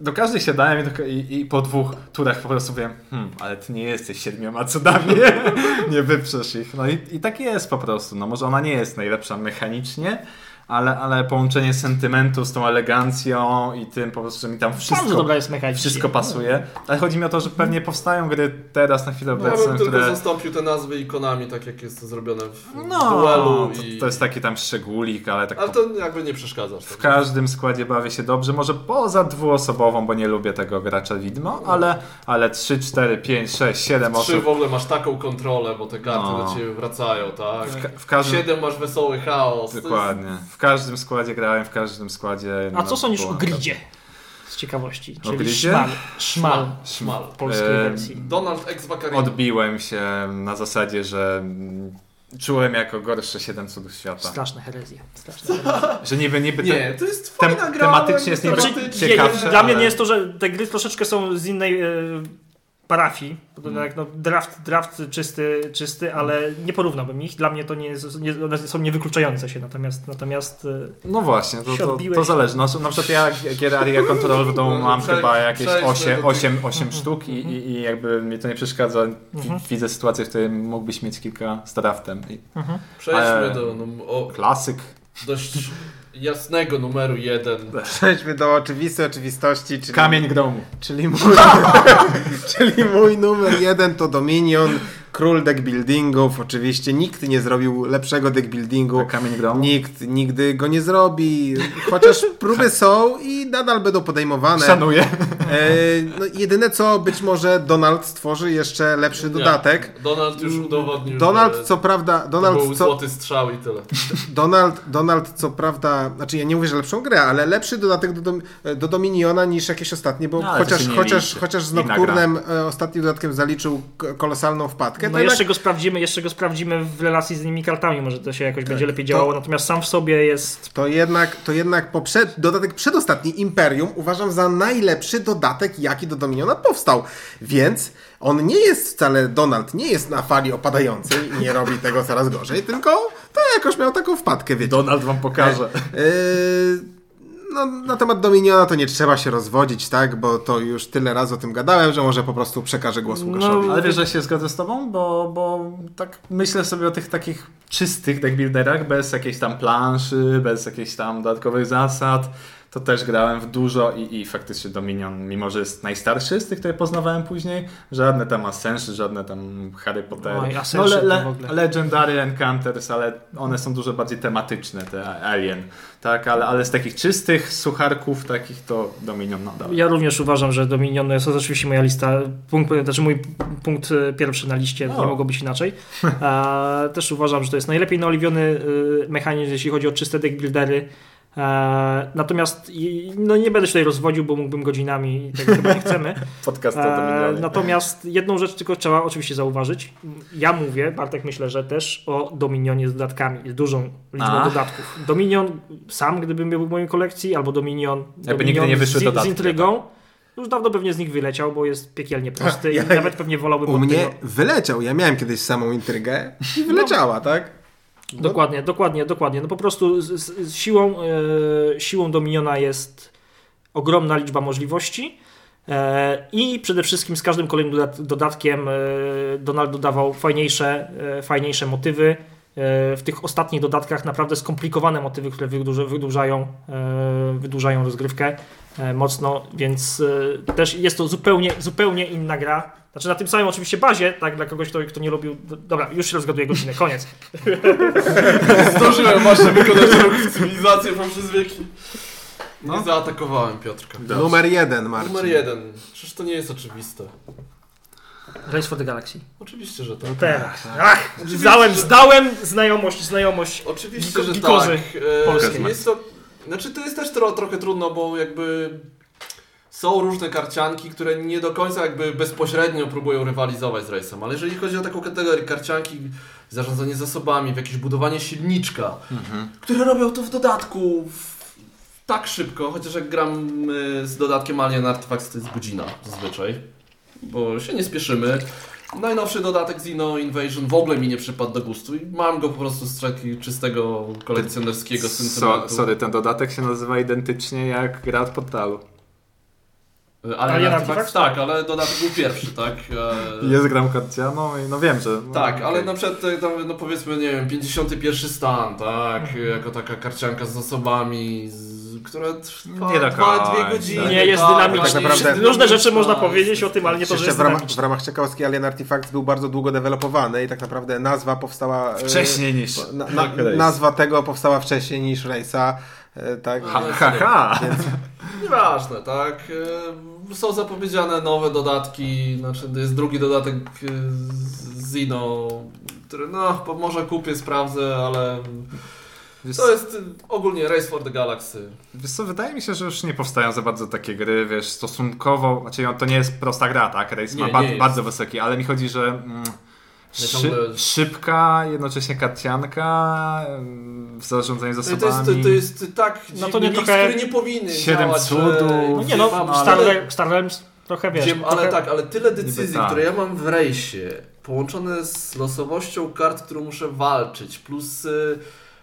Do każdej siadałem i, i po dwóch turach po prostu wiem, hmm, ale ty nie jesteś siedmioma cudami, nie wyprzesz ich. No i, i tak jest po prostu. No może ona nie jest najlepsza mechanicznie, ale, ale połączenie sentymentu z tą elegancją i tym po prostu, że mi tam Wszystko wszystko, dobra jest mechanicznie. wszystko pasuje. Ale chodzi mi o to, że pewnie powstają gry teraz na chwilę No, ja obecną, bym tylko które... zastąpił te nazwy ikonami, tak jak jest to zrobione w, No, duelu. to, I... to jest taki tam szczególik, ale tak Ale to jakby nie przeszkadzasz. w każdym składzie bawię się dobrze. Może poza dwuosobową, bo nie lubię tego gracza widmo, ale, ale 3, 4, 5, 6, 7 Trzy osób. w ogóle masz taką kontrolę, bo te karty No. do ciebie wracają, tak? W, ka- w każdym, Siedem masz wesoły chaos. To jest- dokładnie. W każdym składzie grałem, w każdym składzie. A no, co sądzisz o gridzie? Z ciekawości. Czyli gridzie? szmal. Szmal. Szmal. Polskiej E, wersji. Donald X Vaccarino. Odbiłem się na zasadzie, że czułem jako gorsze 7 cudów świata. Straszne herezje. Straszne herezje. Że niby, niby Nie, to jest Tem- fajna gra. tematycznie jest niby- tematycznie- Znaczy, ciekawsze, nie, Dla mnie nie jest to, że te gry troszeczkę są z innej e, parafii. Bo to Mm. tak, no, draft, draft czysty, czysty, ale nie porównałbym ich. Dla mnie to nie jest, nie, one są niewykluczające się. Natomiast, natomiast e, No właśnie, to, to, to zależy. No, na przykład ja gier Area Control w domu mam Prze- chyba jakieś przejdźmy 8, do tych- 8, 8 sztuk i, i, i jakby mnie to nie przeszkadza. Mhm. Widzę sytuację, w której mógłbyś mieć kilka z draftem. I Przejdźmy Ale- do num- o, klasyk. dość jasnego numeru jeden. Przejdźmy do oczywistej oczywistości, czyli, Kamień gromu. czyli, mój, czyli mój numer jeden to Dominion, król deck buildingów. Oczywiście nikt nie zrobił lepszego deck buildingu. Kamień gromu. Nikt nigdy go nie zrobi, chociaż próby są i nadal będą podejmowane. Szanuję. E, no, jedyne co, być może Donald stworzy jeszcze lepszy Nie. dodatek. Donald już udowodnił, Donald że co prawda, to Donald był co, złoty strzał i tyle. Donald, Donald co prawda, znaczy ja nie mówię, że lepszą grę, ale lepszy dodatek do, do Dominiona niż jakieś ostatnie, bo No, to chociaż, chociaż, liczy. chociaż z Nocturnem e, ostatnim dodatkiem zaliczył kolosalną wpadkę, no to jeszcze go sprawdzimy, jeszcze go sprawdzimy w relacji z innymi kartami. Może to się jakoś będzie lepiej to- działało. Natomiast sam w sobie jest To jednak, to jednak poprzed, dodatek przedostatni Imperium uważam za najlepszy dodatek, jaki do Dominiona powstał. Więc on nie jest wcale, Donald nie jest na fali opadającej i nie robi tego coraz gorzej, tylko to jakoś miał taką wpadkę, wiecie. Donald wam pokaże. Yy, no, na temat Dominiona to nie trzeba się rozwodzić, tak? Bo to już tyle razy o tym gadałem, że może po prostu przekażę głos Łukaszowi. Ale wiesz, że się zgodzę z tobą, bo, bo tak myślę sobie o tych takich czystych deckbuilderach, bez jakiejś tam planszy, bez jakichś tam dodatkowych zasad. To też grałem w dużo i, i faktycznie Dominion, mimo że jest najstarszy z tych, które poznawałem później, żadne tam Ascension, żadne tam Harry Potter. Oj, no, to w ogóle. Legendary Encounters, ale one są dużo bardziej tematyczne, te Alien. Tak, ale, ale z takich czystych sucharków takich to Dominion nadal. Ja również uważam, że Dominion to jest oczywiście moja lista, punkt, znaczy mój punkt e, pierwszy na liście, O. nie mogło być inaczej. Też uważam, że to jest najlepiej naoliwiony e, mechanizm, jeśli chodzi o czyste deck buildery. E, natomiast no nie będę się tutaj rozwodził, bo mógłbym godzinami i tego chyba nie chcemy. Podcast o Dominionie. natomiast jedną rzecz tylko trzeba oczywiście zauważyć. Ja mówię, Bartek myślę, że też o Dominionie z dodatkami, z dużą liczbą A. dodatków. Dominion sam, gdybym był w mojej kolekcji, albo Dominion, Jakby Dominion nigdy nie wyszły z, dodatki, z intrygą. Już dawno pewnie z nich wyleciał, bo jest piekielnie prosty Ja- i nawet pewnie wolałbym U od mnie tego. wyleciał. Ja miałem kiedyś samą intrygę i wyleciała, tak? Dokładnie, dokładnie, dokładnie. No po prostu z, z, siłą, e, siłą Dominiona jest ogromna liczba możliwości. E, I przede wszystkim z każdym kolejnym dodat- dodatkiem e, Donald dodawał fajniejsze, e, fajniejsze motywy, w tych ostatnich dodatkach naprawdę skomplikowane motywy, które wydłuża, wydłużają, wydłużają rozgrywkę mocno, więc też jest to zupełnie, zupełnie inna gra. Znaczy na tym samym oczywiście bazie, tak, dla kogoś, kto, kto nie lubił... Dobra, już się rozgaduję godzinę, koniec. Zdążyłem właśnie wykonać ruch w cywilizację poprzez wieki. Nie No. zaatakowałem Piotrka. Numer jeden, Marcin. Numer jeden. Przecież to nie jest oczywiste. Race for the Galaxy. Oczywiście, że tak. No teraz. Ach, zdałem, zdałem znajomość, znajomość. Oczywiście, Giko- że tak. E, polskie. Jest to, znaczy to jest też tro, trochę trudno, bo jakby są różne karcianki, które nie do końca jakby bezpośrednio próbują rywalizować z rejsem, ale jeżeli chodzi o taką kategorię karcianki, zarządzanie zasobami, w jakieś budowanie silniczka, które robią to w dodatku w, tak szybko, chociaż jak gram e, z dodatkiem Alien Artifacts to jest godzina zazwyczaj, bo się nie spieszymy. Najnowszy dodatek Xeno Invasion w ogóle mi nie przypadł do gustu i mam go po prostu z czystego kolekcjonerskiego So, sentymentu. sorry, ten dodatek się nazywa identycznie jak gra od portalu. Alien, Alien Artifacts? Artifacts? Tak, ale dodatek był pierwszy, tak? E, Jest gram karcianą i no wiem, że... no, Tak, okej. ale na przykład e, tam, no powiedzmy, nie wiem, 51 stan, tak? Jako taka karcianka z zasobami, z, która trwa Nie dwa, dwie godziny. Nie jest tak, dynamiczny. tak naprawdę- Różne rzeczy można powiedzieć o tym, ale nie to, że jest w ramach, w ramach ciekawostki Alien Artifacts był bardzo długo dewelopowany i tak naprawdę nazwa powstała... e, Wcześniej niż... Na, na, nazwa tego powstała wcześniej niż Race'a. E, Tak, Ha, ha, ha. Nieważne, tak? E, Są zapowiedziane nowe dodatki, znaczy to jest drugi dodatek e, z Zino, który no, może kupię, sprawdzę, ale Wiesz, to jest ogólnie Race for the Galaxy. wiesz co, wydaje mi się, że już nie powstają za bardzo takie gry, wiesz, stosunkowo... Znaczy to nie jest prosta gra, tak? Race Nie, ma nie ba- jest. bardzo wysoki, ale mi chodzi, że... Mm, szy, szybka, jednocześnie karcianka w zarządzaniu No zasobami. to jest, to jest tak No to nie trochę- który nie powinny Siedem działać, cudów. że- No nie no, mam Star, Realms- Star Realms trochę wiesz. Wiem, ale trochę, tak, ale tyle decyzji, tak. które ja mam w rejsie, połączone z losowością kart, którą muszę walczyć, plus y,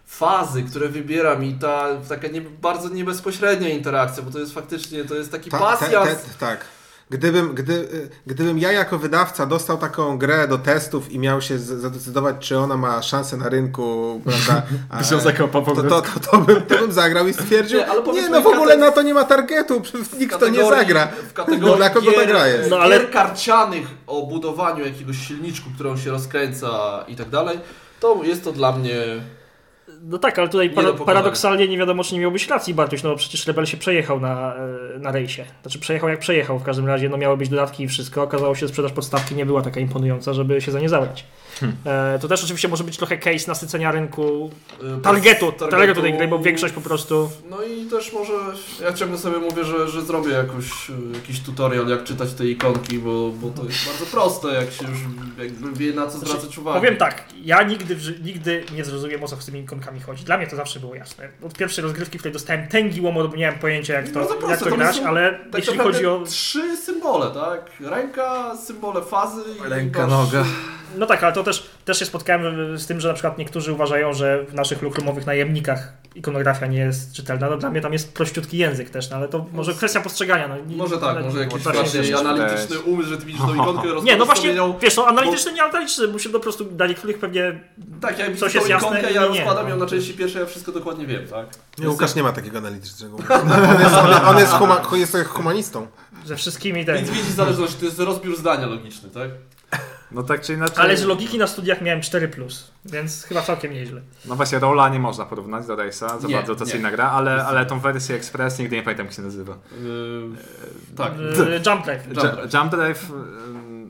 fazy, które wybieram i ta taka nie, bardzo niebezpośrednia interakcja, bo to jest faktycznie, to jest taki Ta- te- tak. Gdybym, gdy, gdybym ja jako wydawca dostał taką grę do testów i miał się zadecydować, czy ona ma szansę na rynku, prawda? a- zakopał to, to, to, to, bym, to bym zagrał i stwierdził, Nie, ale nie, no w ogóle na to nie ma targetu, nikt to nie zagra. W kategorii Dla kogo ta gra jest? No, ale- gier karcianych o budowaniu jakiegoś silniczku, którą się rozkręca i tak dalej, to jest to dla mnie... No tak, ale tutaj para, pokonania. paradoksalnie nie wiadomo, czy nie miałbyś racji, Bartuś, no bo przecież Rebel się przejechał na, e, na rejsie. Znaczy przejechał jak przejechał, w każdym razie no miały być dodatki i wszystko. Okazało się, że sprzedaż podstawki nie była taka imponująca, żeby się za nie zabrać. E, to też oczywiście może być trochę case nasycenia rynku y, targetu, targetu- targetu tej gry, bo większość po prostu... No i też może, ja ciągle sobie mówię, że, że zrobię jakoś, y, jakiś tutorial, jak czytać te ikonki, bo, bo to jest bardzo proste, jak się już jakby wie na co zwracać uwagę. Powiem tak, ja nigdy, nigdy nie zrozumiem o co z tymi ikonkami chodzi. Dla mnie to zawsze było jasne. Od pierwszej rozgrywki, w której dostałem tęgi łomot, nie miałem pojęcia jak to, Bardzo jak proste, to grać, ale tak jeśli chodzi o... Trzy symbole, tak? Ręka, symbole fazy i Ręka, masz- noga. No tak, ale to też, też się spotkałem z tym, że na przykład niektórzy uważają, że w naszych lukrumowych najemnikach ikonografia nie jest czytelna. No dla mnie tam jest prościutki język też, no ale to może kwestia postrzegania. No, nie- Może tak, ale- może jakiś właśnie analityczny umysł, że ty widzisz tą ikonkę Nie, no właśnie, wiesz, no analityczny, nie analityczny, bo się po prostu dla niektórych pewnie... Tak, jak Coś jest jasne, ikonkę, ja nie, rozkładam no. ją na części pierwszej, ja wszystko dokładnie wiem, tak? Nie, Łukasz nie ma takiego analitycznego. On jest, on jest, huma, jest humanistą. Ze wszystkimi tak. Więc widzisz zależność, to jest rozbiór zdania logiczny, tak? No tak czy inaczej. Ale z logiki na studiach miałem 4+, więc chyba całkiem nieźle. No właśnie, Rola nie można porównać do Race'a, za Nie, bardzo to nie. jest inna gra, ale, ale tą wersję Express nigdy nie pamiętam jak się nazywa. Yy, tak. Yy, Jump Drive. Jump Drive. Jump Drive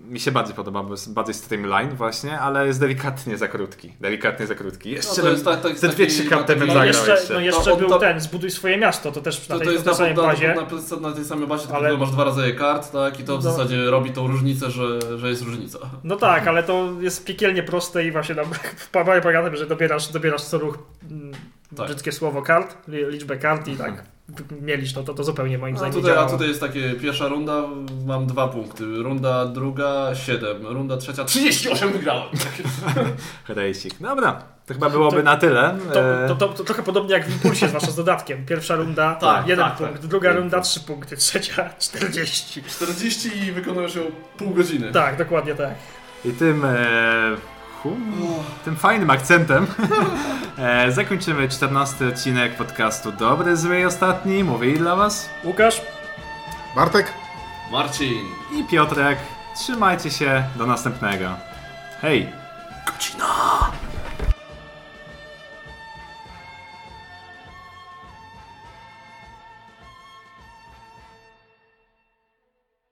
mi się bardziej podoba, bo jest bardziej streamline właśnie, ale jest delikatnie za krótki. Delikatnie za krótki. No Jeszcze to bym jest tak, ze dwie, trzy karty bym No zagrał jeszcze, jeszcze. no jeszcze No, był to- ten, zbuduj swoje miasto, to też na To, tej, to jest na na, tej na, samej bazie. na, na tej samej bazie, Ale- tylko masz dwa rodzaje kart, tak? I to w No. zasadzie robi tą różnicę, że, że jest różnica. No tak, ale to jest piekielnie proste i właśnie tam w Pawale polega na tym, że dobierasz, dobierasz co ruch mm, Tak. brzydkie słowo kart, li- liczbę kart i tak mielisz, no to, to zupełnie moim A zdaniem nie tutaj, a tutaj jest takie, pierwsza runda, mam dwa punkty, runda druga 7, runda trzecia 38 wygrałem. Racing. Dobra, to chyba byłoby To- na tyle. To, E, to, to, to trochę podobnie jak w Impulsie, zwłaszcza z dodatkiem. Pierwsza runda, Tak, jeden tak, punkt, tak. druga runda, trzy punkty, trzecia 40. 40 i wykonujesz ją pół godziny. Tak, dokładnie tak. I tym e, Tomku. Tym fajnym akcentem. e, zakończymy 14 odcinek podcastu Dobry, Zły i Ostatni. Mówili dla Was Łukasz? Bartek? Marcin. i Piotrek. Trzymajcie się, do następnego. Hej! Godzina.